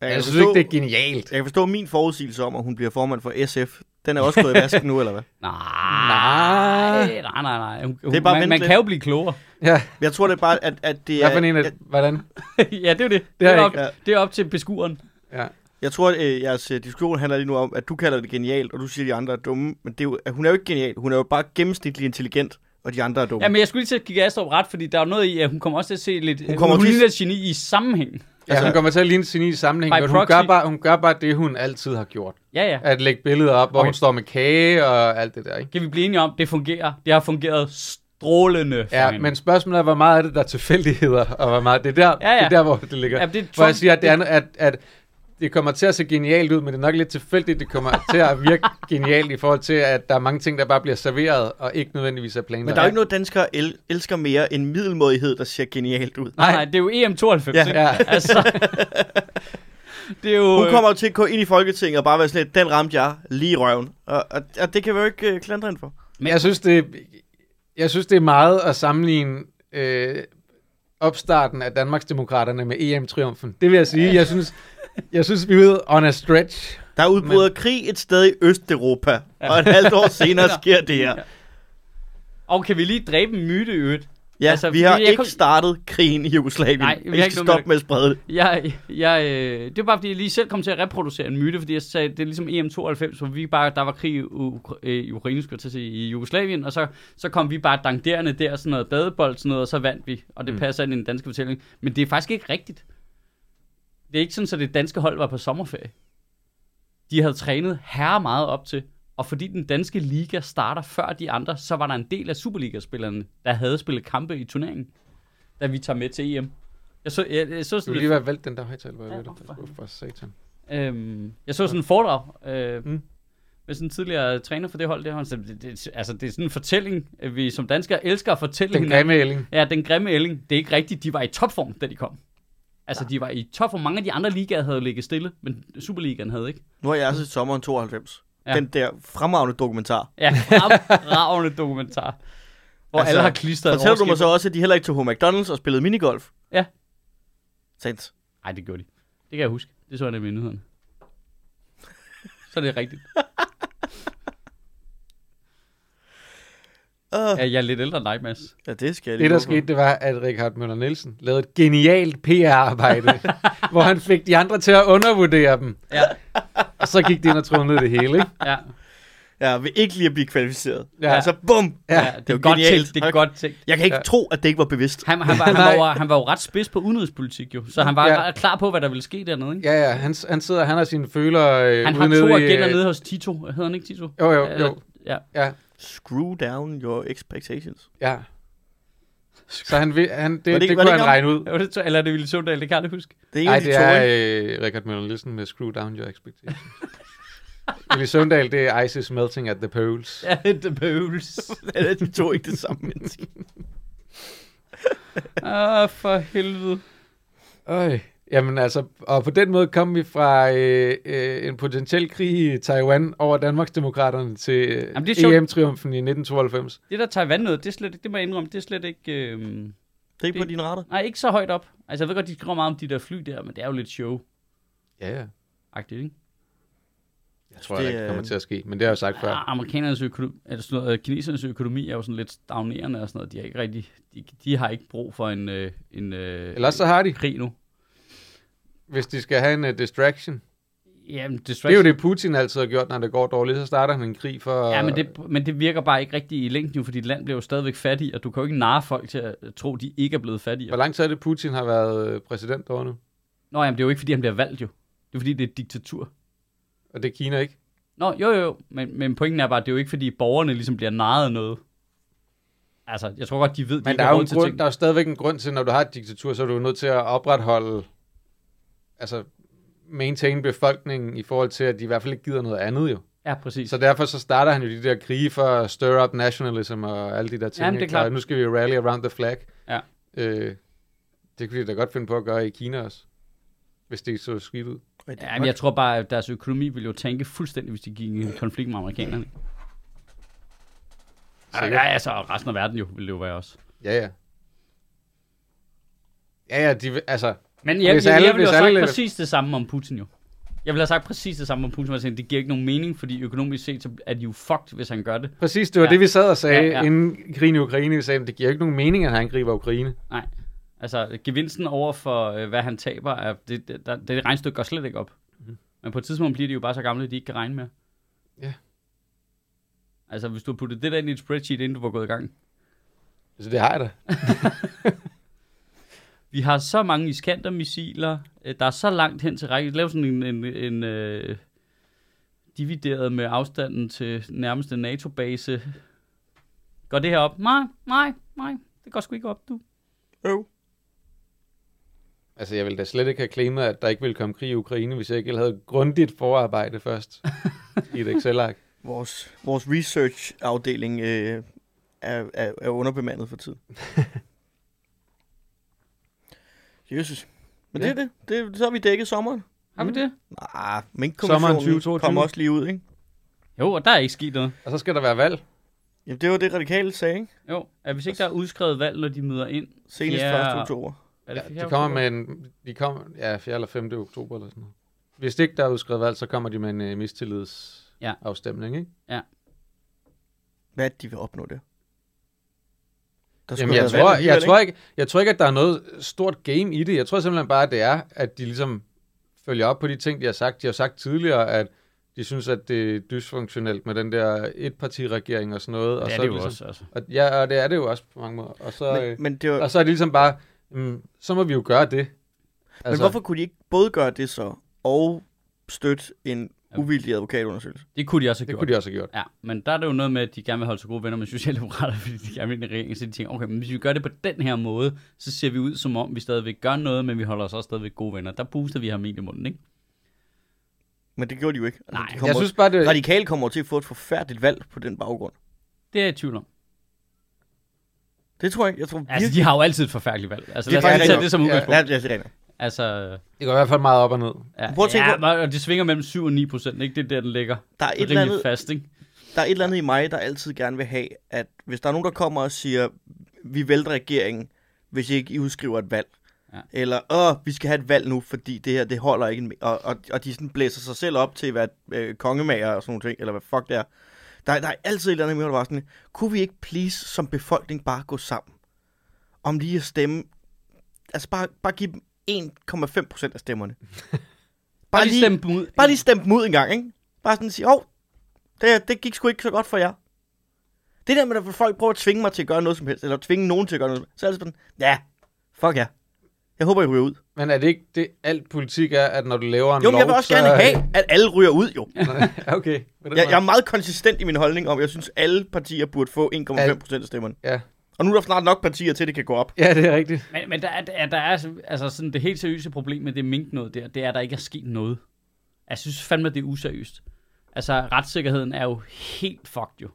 S2: jeg,
S3: Jeg, synes
S2: forstå,
S3: ikke, det er genialt.
S2: jeg kan forstå min forudsigelse om, at hun bliver formand for SF. Den er også gået i vasken nu, eller hvad?
S1: Nej, nej, nej, nej. Hun,
S2: Det er bare
S1: man, man
S2: lidt.
S1: kan jo blive klogere.
S3: Ja,
S2: Jeg tror det er bare, at, at det
S3: hvad
S2: er...
S3: for en af,
S2: jeg,
S3: hvordan?
S1: ja, det er jo det. Det,
S3: Det
S1: er,
S3: er
S1: op,
S2: ikke-
S1: det er op til beskueren.
S3: Ja.
S2: jeg tror, at øh, jeres øh, diskussion handler lige nu om, at du kalder det genialt, og du siger, at de andre er dumme. Men det er jo, at hun er jo ikke genial. Hun er jo bare gennemsnitlig intelligent, og de andre er dumme.
S1: Ja, men jeg skulle lige til at give Astrup ret, fordi der er jo noget i, at hun kommer også til at se lidt... Hun,
S2: kommer
S1: hun
S2: til-
S1: ligner geni i sammenhæng.
S3: Ja, hun kommer til at ligne sin i sammenhæng, men hun gør, bare, hun gør bare det, hun altid har gjort.
S1: Ja, ja.
S3: At lægge billeder op, hvor
S1: Okay.
S3: hun står med kage og alt det der, ikke?
S1: Kan vi blive enige om, det fungerer. Det har fungeret strålende
S3: Ja, men spørgsmålet er, hvor meget af det, der er tilfældigheder, og hvor meget... Det er der,
S1: Ja, ja.
S3: Det er der hvor det ligger.
S1: Ja, det er
S3: Hvor jeg
S1: Trump-
S3: siger, at, det er, at, at det kommer til at se genialt ud, men det er nok lidt tilfældigt, det kommer til at virke genialt i forhold til, at der er mange ting, der bare bliver serveret, og ikke nødvendigvis er planlagt.
S2: Men der er jo ikke noget, danskere el- elsker mere end middelmådighed, der ser genialt ud.
S1: Nej, nej, det er jo EM92,
S2: Ja.
S1: ikke?
S3: Ja.
S1: Altså, det er jo...
S2: Hun kommer jo til at gå ind i Folketinget og bare være sådan lidt, den ramte jeg lige i røven. Og, og, og det kan vi jo ikke uh, klandre hende for.
S3: Men jeg synes, det, jeg synes, det er meget at sammenligne øh, opstarten af Danmarksdemokraterne med EM-triumfen. Det vil jeg sige. Jeg synes, jeg synes vi er ude on a stretch.
S2: Der er udbrudt krig et sted i Østeuropa, og et halvt år senere sker det her.
S1: Og kan vi lige dræbe en myte i øvrigt?
S2: Ja,
S1: Altså,
S2: vi har
S1: jeg
S2: ikke
S1: kom-
S2: startet krigen i Jugoslavien.
S1: Nej, vi
S2: vi
S1: ikke
S2: skal stoppe med at sprede det.
S1: Jeg, jeg, øh, det var bare fordi, jeg lige selv kom til at reproducere en myte, fordi jeg sagde, det er ligesom EM92, hvor vi bare, der var krig i, Ukra- øh, i Ukraine, skulle jeg til at sige, i Jugoslavien, og så, så kom vi bare dankderende der, sådan noget badebold, sådan noget, og så vandt vi, og det
S3: Mm.
S1: passer ind i den danske fortælling. Men det er faktisk ikke rigtigt. Det er ikke sådan, at det danske hold var på sommerferie. De havde trænet herre meget op til, og fordi den danske liga starter før de andre, så var der en del af Superliga-spillerne, der havde spillet kampe i turneringen, da vi tager med til EM. Jeg så, jeg, jeg så
S3: Du
S1: sådan
S3: vil lige være valgt den der højtaler, hvor jeg
S1: Ja, for
S3: satan.
S1: Øhm, jeg så sådan en foredrag øh,
S3: Mm.
S1: med sådan en tidligere træner for det hold der. Han sagde, det, det, altså, det er sådan en fortælling, at vi som danskere elsker at fortælle
S3: Den
S1: hinanden.
S3: grimme ælling.
S1: Ja, den grimme ælling. Det er ikke rigtigt. De var i topform, da de kom. Altså, de var i topform. Mange af de andre ligaer havde ligget stille, men Superligaen havde ikke.
S2: Nu har jeg altså sommeren 92.
S1: Ja.
S2: Den der fremragende dokumentar.
S1: Ja, fremragende dokumentar. Hvor altså, alle har klistret
S2: Fortæller du mig så også, at de heller ikke tog på McDonald's og spillede minigolf?
S1: Ja.
S2: Sandt.
S1: Nej, det gjorde de. Det kan jeg huske. Det så jeg nemlig i nyhederne. Så er det rigtigt.
S2: Uh,
S1: Ja, jeg er lidt ældre end dig, Mads.
S2: ja, det skal jeg
S3: Det, der skete, det var, at Richard Møller Nielsen lavede et genialt PR-arbejde, hvor han fik de andre til at undervurdere dem.
S1: Ja,
S3: Og så gik de ind og troede ned det hele, ikke?
S1: ja.
S2: Ja, ved ikke lige at blive kvalificeret.
S3: Ja.
S2: Ja. Altså, bum!
S3: Ja,
S1: ja
S2: det er
S1: det er godt
S2: genialt.
S1: tænkt. Det er godt tænkt.
S2: Jeg kan ikke
S3: Ja.
S2: tro, at det ikke var bevidst.
S1: Han, han, var, han, var, jo- han var jo ret spids på udenrigspolitik jo, så han var
S3: Ja.
S1: klar på, hvad der ville ske dernede. Ikke?
S3: Ja, ja, han, han sidder, han har sine føler øh,
S1: Han har
S3: nede
S1: to
S3: i, øh,
S1: agenter nede hos Tito. Hedder han ikke Tito?
S3: Jo, jo, jo.
S1: Ja.
S3: Ja,
S2: Screw down your expectations.
S3: ja. Så han, vil- han, det,
S2: Var det
S3: det,
S2: ikke-
S3: det
S2: var
S3: kunne
S2: det
S3: han
S2: ikke
S3: regne ud.
S1: Jo, det eller er det Ville Sundal, det kan jeg aldrig huske.
S2: Det er en
S3: Nej,
S2: de
S3: det
S2: to,
S3: er
S2: ikke?
S3: øh, Richard Møller Nielsen med Screw Down Your Expectations. Willy Søndal, det er Ice is Melting at the Poles.
S1: Ja, det behøves.
S2: Det er de to ikke det samme menneske.
S1: ah, for helvede.
S3: Øj. Jamen altså, og på den måde kom vi fra øh, øh, en potentiel krig i Taiwan over Danmarksdemokraterne til øh,
S1: Jamen, det er.
S3: EM-triumfen i 1992.
S1: Det der Taiwan noget, det, er slet, det må jeg indrømme, det er slet ikke... Øh,
S2: Det er ikke på
S1: Det-
S2: din rette.
S1: nej, ikke så højt op. Altså, jeg ved godt, de skriver meget om de der fly der, men det er jo lidt show-agtigt,
S3: Ja, ja.
S1: ikke?
S3: Jeg tror,
S2: Det
S3: det ikke
S2: er-
S3: kommer til at ske, men det har jeg jo sagt før.
S1: Amerikanernes økonomi, eller sådan noget, øh, kinesernes økonomi er jo sådan lidt stagnerende og sådan noget. De, er ikke rigtig, de, de har ikke brug for en, øh, en øh,
S3: Ellers så har de,
S1: krig nu.
S3: Hvis de skal have en uh, distraction.
S1: Jamen,
S3: Det er jo det, Putin altid har gjort, når det går dårligt. Så starter han en krig for...
S1: Ja, men det, men det virker bare ikke rigtigt i længden, fordi et land bliver jo stadigvæk fattigt, og du kan jo ikke narre folk til at tro, de ikke er blevet fattige.
S3: Hvor lang tid er det, Putin har været øh, præsident over nu?
S1: Nå, jamen, det er jo ikke, fordi han bliver valgt, jo. Det er, fordi det er et diktatur.
S3: Og det er Kina ikke?
S1: Nå, jo, jo, jo. Men, men pointen er bare, at det er jo ikke, fordi borgerne ligesom bliver narret noget. Altså, jeg tror godt, de ved, de
S3: Men der er, jo en grund,
S1: ting.
S3: der er stadigvæk en grund til, når du har et diktatur, så er du nødt til at opretholde, altså maintain befolkningen i forhold til, at de i hvert fald ikke gider noget andet jo.
S1: Ja, præcis.
S3: Så derfor så starter han jo de der krige for at stir up nationalism og alle de der ting.
S1: Jamen, det er klart.
S3: Og nu skal vi jo rally around the flag.
S1: Ja.
S3: Øh, det kunne de da godt finde på at gøre i Kina også, hvis det så skidt ud.
S1: Ja, men jeg tror bare, at deres økonomi ville jo tænke fuldstændig, hvis de gik i en konflikt med amerikanerne. Ja,
S3: Sikkert.
S1: ja, altså, og resten af verden jo, ville det jo være også.
S3: Ja, ja. Ja, ja, de, vil- altså,
S1: Men jeg,
S3: Hvis
S1: jeg,
S3: alle-
S1: jeg ville jo
S3: hvis
S1: have sagt
S3: alle-
S1: præcis det samme om Putin jo. Jeg ville have sagt præcis det samme om Putin, jeg sagde, det giver ikke nogen mening, fordi økonomisk set, så er de jo fucked, hvis han gør det.
S3: præcis, det var
S1: Ja.
S3: det, vi sad og sagde
S1: Ja,
S3: ja, inden krigen i Ukraine. Vi sagde, at det giver ikke nogen mening, at han angriber Ukraine.
S1: Nej. Altså, gevinsten over for, øh, hvad han taber, er, det, det, der, det regnstykke går slet ikke op.
S3: Mhm.
S1: Men på et tidspunkt bliver de jo bare så gamle, at de ikke kan regne mere.
S3: Ja.
S1: Altså, hvis du har puttet det der ind i et spreadsheet, inden du var gået i gang.
S3: Så det har jeg da.
S1: Vi har så mange Iskander-missiler. øh, Der er så langt hen til række. Lav sådan en, en, en øh, divideret med afstanden til nærmeste NATO-base. Går det her op? Nej, nej, nej. Det går sgu ikke op, du.
S2: Jo.
S3: Altså, jeg ville da slet ikke have claimet, at der ikke ville komme krig i Ukraine, hvis jeg ikke havde grundigt forarbejde først i et Excel-ark.
S2: Vores, vores research-afdeling øh, er, er, er underbemandet for tiden. Jesus. Men ja.
S3: Ja.
S2: det er det. det. Så har vi dækket sommeren.
S1: Har vi
S3: Mm.
S1: det?
S2: Nej,
S3: Sommeren
S2: minkkommissionen
S3: 2022.
S2: kom også lige ud, ikke?
S1: Jo, og der er ikke sket noget.
S3: Og så skal der være valg.
S2: Jamen, det var det radikale sagde, ikke?
S1: Jo, at hvis ikke der er udskrevet valg, når de møder ind,
S2: Senest
S1: Ja.
S2: 1. oktober.
S1: er det
S3: Ja, de kommer med en... De kommer, ja, 4. eller 5. oktober eller sådan noget. Hvis ikke der er udskrevet valg, så kommer de med en uh,
S1: Ja.
S3: mistillidsafstemning, ikke?
S2: Hvad er det, de vil opnå der? Der
S3: Jamen, jeg, tror, jeg,
S2: alligevel,
S3: tror ikke, jeg tror ikke, at der er noget stort game i det. Jeg tror simpelthen bare, at det er, at de ligesom følger op på de ting, de har sagt. De har sagt tidligere, at de synes, at det er dysfunktionelt med den der etpartiregering og sådan noget. og
S1: Det er
S3: så
S1: det jo
S3: ligesom,
S1: også, altså.
S3: Og, ja, og det er det jo også på mange måder. Og så,
S2: Men,
S3: øh,
S2: men, det var,
S3: og så er det ligesom bare, mm, så må vi jo gøre det. Altså,
S2: men hvorfor kunne de ikke både gøre det så, og støtte en. Uvildig advokatundersøgelse?
S1: Det kunne de også have
S3: Det
S1: gjort.
S3: kunne de også have gjort.
S1: Ja, men der er det jo noget med, at de gerne vil holde sig gode venner med Socialdemokrater, fordi de gerne vil ind i regeringen, så de tænker, okay, men hvis vi gør det på den her måde, så ser vi ud som om, vi stadigvæk gør noget, men vi holder os også stadigvæk gode venner. Der booster vi ham i munden, ikke?
S2: Men det gjorde de jo ikke. Altså,
S1: Nej,
S2: de
S3: Jeg synes bare, det,
S2: Radikale kommer til at få et forfærdeligt valg på den baggrund.
S1: Det er jeg i tvivl om.
S2: Det tror jeg ikke. Jeg tror
S1: Altså, de har jo altid et forfærdeligt valg. Altså,
S2: Det er
S1: lad os tage det som udgangspunkt.
S2: Ja, det er rigtigt.
S1: Altså,
S3: det går i hvert fald meget op og ned.
S1: ja,
S2: Prøv at tænke
S1: ja,
S2: på-
S1: og det svinger mellem 7 og 9 procent, ikke? Det er der, den ligger.
S2: Der er,
S1: Det
S2: et
S1: er
S2: eller andet,
S1: fast, ikke?
S2: der er et eller andet i mig, der altid gerne vil have, at hvis der er nogen, der kommer og siger, vi vælter regeringen, hvis I ikke I udskriver et valg.
S1: Ja.
S2: Eller, åh, vi skal have et valg nu, fordi det her, det holder ikke. Og, og, og de sådan blæser sig selv op til at være øh, kongemager og sådan nogle ting, eller hvad fuck det er. Der, der er altid et eller andet i mig, der var sådan, kunne vi ikke please som befolkning bare gå sammen? Om lige at stemme, altså bare, bare give dem 1,5 procent af stemmerne.
S1: Bare lige stemme dem ud.
S2: Bare lige stemme dem ud en gang, ikke? Bare sådan sige, åh, det, det gik sgu ikke så godt for jer. Det der med, at folk prøver at tvinge mig til at gøre noget som helst, eller tvinge nogen til at gøre noget, så er det sådan, ja, fuck ja. Jeg håber, I ryger ud.
S3: Men er det ikke det, alt politik er, at når du laver en
S2: Jo,
S3: lov,
S2: jeg vil også
S3: så...
S2: gerne have, at alle ryger ud, jo.
S3: okay.
S2: Jeg, jeg er meget konsistent i min holdning om, at jeg synes, alle partier burde få 1,5
S3: Al-
S2: procent af stemmerne.
S3: Ja.
S2: Og nu er der snart nok partier til, at det kan gå op.
S3: ja, det er rigtigt.
S1: Men, men der, er, der, er- altså- sådan det helt seriøse problem med det mink noget der, det er, at der ikke er sket noget. Jeg synes fandme, det er useriøst. Altså, retssikkerheden er jo helt fucked jo.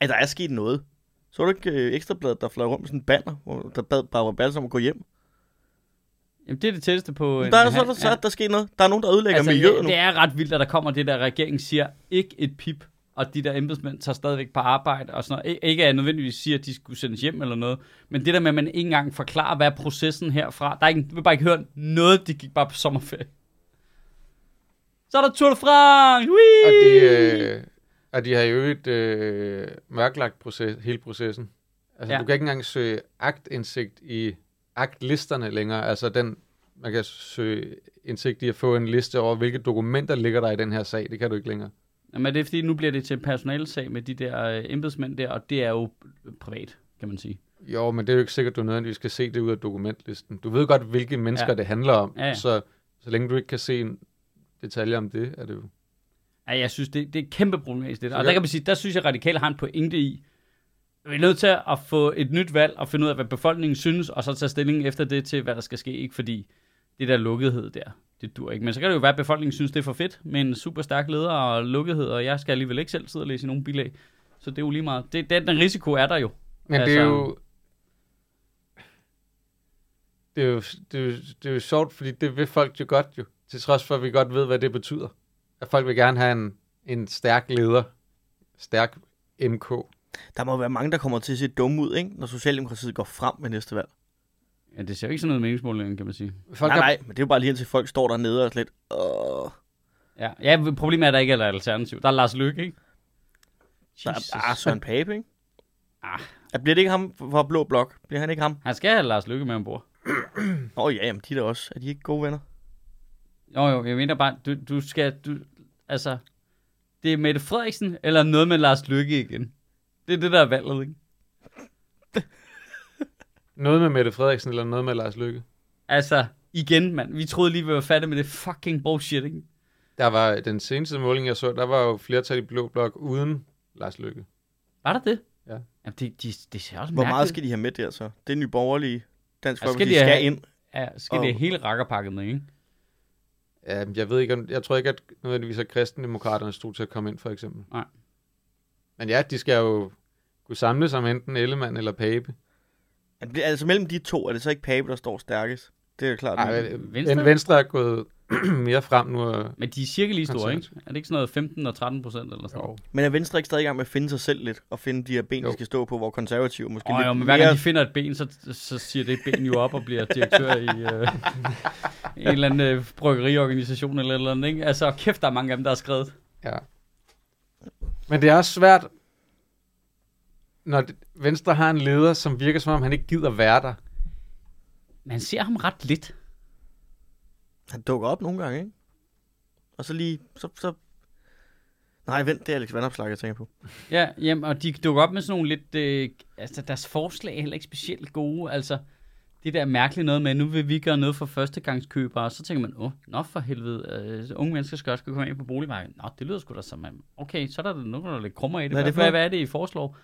S2: Ej, der er sket noget. Så du ikke øh, ekstrabladet, der fløj rundt med sådan en banner, hvor der bad Barbara Balsam at gå hjem?
S1: Jamen, det er det tætteste på... en
S2: Der er så, der, så, der sker noget. Der er nogen, der ødelægger
S1: altså,
S2: miljøet
S1: det,
S2: nu.
S1: det er ret vildt, at der kommer det der, regeringen siger, ikke et pip, og de der embedsmænd tager stadigvæk på arbejde og sådan noget. Ik- Ikke at jeg nødvendigvis siger, at de skulle sendes hjem eller noget, men det der med, at man ikke engang forklarer, hvad er processen herfra. Der er ikke, vil bare ikke høre noget, de gik bare på sommerferie. Så er der Tour de France! Whee!
S3: Og de, øh, og de har jo øvrigt øh, mørklagt proces, hele processen. Altså,
S1: ja.
S3: du kan ikke engang søge aktindsigt i aktlisterne længere. Altså, den, man kan søge indsigt i at få en liste over, hvilke dokumenter ligger der i den her sag. Det kan du ikke længere.
S1: Jamen, det er fordi, nu bliver det til en personalsag med de der øh, embedsmænd der, og det er jo privat, kan man sige.
S3: Jo, men det er jo ikke sikkert, du nødvendigvis skal se det ud af dokumentlisten. Du ved godt, hvilke mennesker
S1: Ja.
S3: det handler om.
S1: Ja, ja.
S3: Så, så længe du ikke kan se en detaljer om det, er det jo...
S1: Ja, jeg synes, det, det er kæmpe problematisk. Det der. Og der kan man sige, der synes jeg, at radikale har en pointe i, vi er nødt til at få et nyt valg og finde ud af, hvad befolkningen synes, og så tage stilling efter det til, hvad der skal ske. Ikke fordi det der lukkethed der, det dur ikke. Men så kan det jo være, at befolkningen synes, det er for fedt med en super stærk leder og lukkethed, og jeg skal alligevel ikke selv sidde og læse i nogen bilag. Så det er jo lige meget. Det, den, den risiko er der jo.
S3: Men
S1: Altså-
S3: det er jo... Det er jo, det, er jo, det er jo sjovt, fordi det vil folk jo godt jo. Til trods for, at vi godt ved, hvad det betyder. At folk vil gerne have en, en stærk leder. Stærk MK.
S2: Der må være mange, der kommer til at se dumme ud, ikke? når Socialdemokratiet går frem med næste valg.
S1: Ja, det ser jo ikke sådan noget meningsmåling, kan man sige.
S3: Folk
S2: nej, nej, men det er jo bare lige indtil folk står dernede og slet... Åh,
S1: Ja, ja problemet er, at der ikke er et alternativ. Der er Lars Løkke, ikke?
S2: der
S1: Jesus.
S2: er ah, Søren Pape, ikke?
S1: Ah.
S2: Ah. Bliver det ikke ham fra Blå Blok? Bliver han ikke ham?
S1: Han skal have Lars Løkke med ombord.
S2: Åh oh, ja, jamen de er da også. Er de ikke gode venner?
S1: Jo, jo, jeg mener bare, du, du skal, du, altså, det er Mette Frederiksen, eller noget med Lars Lykke igen. Det er det, der er valget, ikke?
S3: Noget med Mette Frederiksen, eller noget med Lars Løkke.
S1: Altså, igen, mand. Vi troede lige, vi var færdige med det fucking bullshit, ikke?
S3: Der var den seneste måling, jeg så, der var jo flertal i Blå Blok uden Lars Løkke.
S1: Var der det?
S3: Ja.
S1: Jamen, det, de, det ser også
S2: Hvor
S1: mærkeligt.
S2: meget skal de have med der så? Det er nye borgerlige. Dansk
S1: Ja, skal
S2: Folkeparti
S1: de
S2: skal,
S1: have-
S2: ind.
S1: Ja, skal
S2: Og-
S1: det hele rakkerpakket med, ikke?
S3: Ja, jeg ved ikke, om- jeg tror ikke, at nødvendigvis at kristendemokraterne stod til at komme ind, for eksempel.
S1: Nej.
S3: Men ja, de skal jo kunne samles om enten Ellemann eller Pape.
S2: Altså mellem de to, er det så ikke Pape, der står stærkest? Det er klart.
S3: Ej,
S2: men-
S3: Venstre?
S1: Venstre?
S3: En Venstre er gået mere frem nu. Og...
S1: Men de er cirka lige store, ikke? Er det ikke sådan noget 15 og 13 procent eller sådan noget?
S2: Men er Venstre ikke stadig i gang med at finde sig selv lidt? Og finde de her ben, de
S3: Jo.
S2: skal stå på, hvor konservative måske
S1: Åh,
S2: lidt
S1: jo, men hver
S2: mere...
S1: gang de finder et ben, så, så siger det ben jo op og bliver direktør i øh, en eller anden øh, bryggeriorganisation eller eller andet, ikke? Altså, kæft, der er mange af dem, der har skrevet.
S3: Ja. Men det er også svært, når Venstre har en leder, som virker som om, han ikke gider være der.
S1: Man ser ham ret lidt.
S2: Han dukker op nogle gange, ikke? Og så lige... Så, så... Nej, vent, det er Alex Vandopslag, jeg tænker på.
S1: Ja, jamen, og de dukker op med sådan nogle lidt... Øh, altså, deres forslag er heller ikke specielt gode. Altså, det der er mærkeligt noget med, nu vil vi gøre noget for førstegangskøbere, og så tænker man, åh, nå for helvede, øh, unge mennesker skal også kunne komme ind på boligmarkedet. Nå, det lyder sgu da som, okay, så er der noget, der er lidt krummer i det.
S2: Hvad er det for
S1: hvad, hvad er det, I foreslår?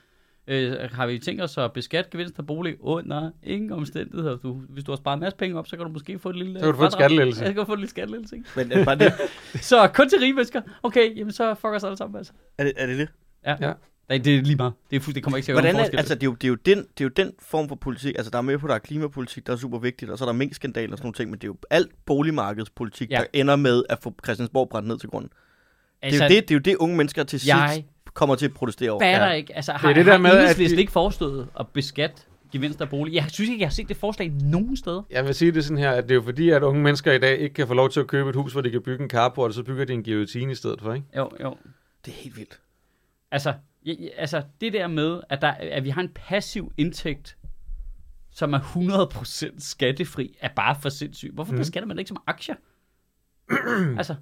S1: Øh, har vi tænkt os at beskatte gevinst af bolig under ingen omstændigheder? Du, hvis du har sparet en masse penge op, så kan du måske få et lille...
S3: Så kan du få en
S1: fradrag.
S3: skattelettelse.
S1: Ja, så kan du få en lille skattelettelse, ikke?
S2: Men er det bare det?
S1: Så kun til rige mennesker. Okay, jamen så fuck os alle sammen, altså.
S2: Er det, er det, det?
S1: Nej, det er lige meget. Det, er fu- det kommer ikke til at gøre
S2: Hvordan er,
S1: forskel.
S2: altså, det, er jo, det, er jo den, det er jo den form for politik. Altså, der er med på, der er klimapolitik, der er super vigtigt, og så er der minkskandal og sådan nogle ting, men det er jo alt boligmarkedspolitik,
S1: Ja.
S2: ja. der ender med at få Christiansborg brændt ned til grunden.
S1: altså,
S2: det, er jo det, det er jo det, unge mennesker til sidst
S1: jeg
S2: kommer til at protestere over.
S1: fatter
S3: Ja.
S1: ikke. Altså, har,
S3: det
S1: det
S3: der med, at de-
S1: ikke forestået at beskatte gevinst af bolig? Jeg synes ikke, jeg har set det forslag nogen steder.
S3: Jeg vil sige det sådan her, at det er jo fordi, at unge mennesker i dag ikke kan få lov til at købe et hus, hvor de kan bygge en carport, og så bygger de en guillotine i stedet for, ikke?
S1: Jo, jo.
S2: Det er helt vildt.
S1: Altså, jeg, altså det der med, at, der, at vi har en passiv indtægt, som er 100% skattefri, er bare for sindssygt. Hvorfor
S3: Mhm.
S1: mm. beskatter man ikke som aktier? altså,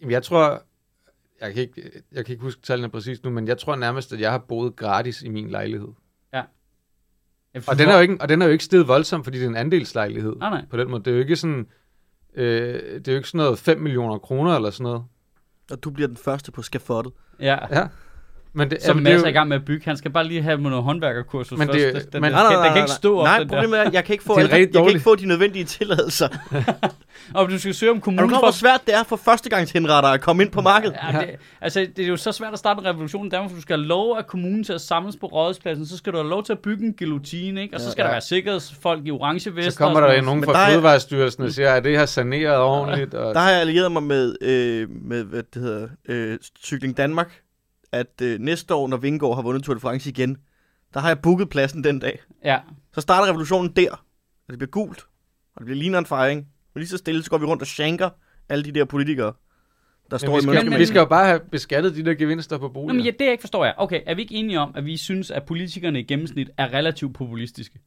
S3: Jamen, jeg tror, jeg kan, ikke, jeg kan ikke huske tallene præcis nu, men jeg tror nærmest, at jeg har boet gratis i min lejlighed.
S1: jeg
S3: Og den er jo ikke, og den er jo ikke steget voldsomt, fordi det er en andelslejlighed.
S1: Nej, nej.
S3: På den måde. Det er jo ikke sådan, øh, det er jo ikke sådan noget 5 millioner kroner eller sådan noget.
S2: Og du bliver den første på skafottet.
S1: Ja.
S3: Ja. Men det,
S1: som
S3: jamen, det er
S1: masser i gang med at bygge. Han skal bare lige have med noget håndværkerkursus
S3: Men
S1: først.
S3: det-
S1: Den, den,
S3: men-
S1: den,
S2: Nej, nej,
S1: den,
S2: nej,
S1: kan ikke stå op.
S2: Nej,
S1: den
S2: problemet er, at jeg kan ikke få, alle, jeg kan ikke få de nødvendige tilladelser.
S1: Og du skal søge om
S2: Er du
S1: kommunen
S2: klar, hvor svært det er for førstegangshenretter at komme ind på markedet?
S1: Ja, det, altså, det er jo så svært at starte en revolution i Danmark, for du skal have lov af kommunen til at samles på rådhuspladsen, så skal du have lov til at bygge en guillotine, ikke? Og så skal
S3: Ja.
S1: der være sikkerhedsfolk i orange vester.
S3: så kommer der nogen fra Fødevarestyrelsen og siger, at det her saneret ordentligt. Og,
S2: Der har jeg allieret mig med, øh, med hvad det hedder, øh, Cykling Danmark, at øh, næste år, når Vingård har vundet Tour de France igen, der har jeg booket pladsen den dag.
S1: Ja,
S2: Så starter revolutionen der, og det bliver gult, og det bliver ligner en fejring. Og lige så stille, så går vi rundt og shanker alle de der politikere, der står
S3: men vi,
S2: i
S3: skal,
S2: mønster.
S1: men-
S3: vi skal jo bare have beskattet de der gevinster på
S1: Nå,
S3: boliger.
S1: men ja, det jeg ikke forstår jeg. Okay, er vi ikke enige om, at vi synes, at politikerne i gennemsnit er relativt populistiske?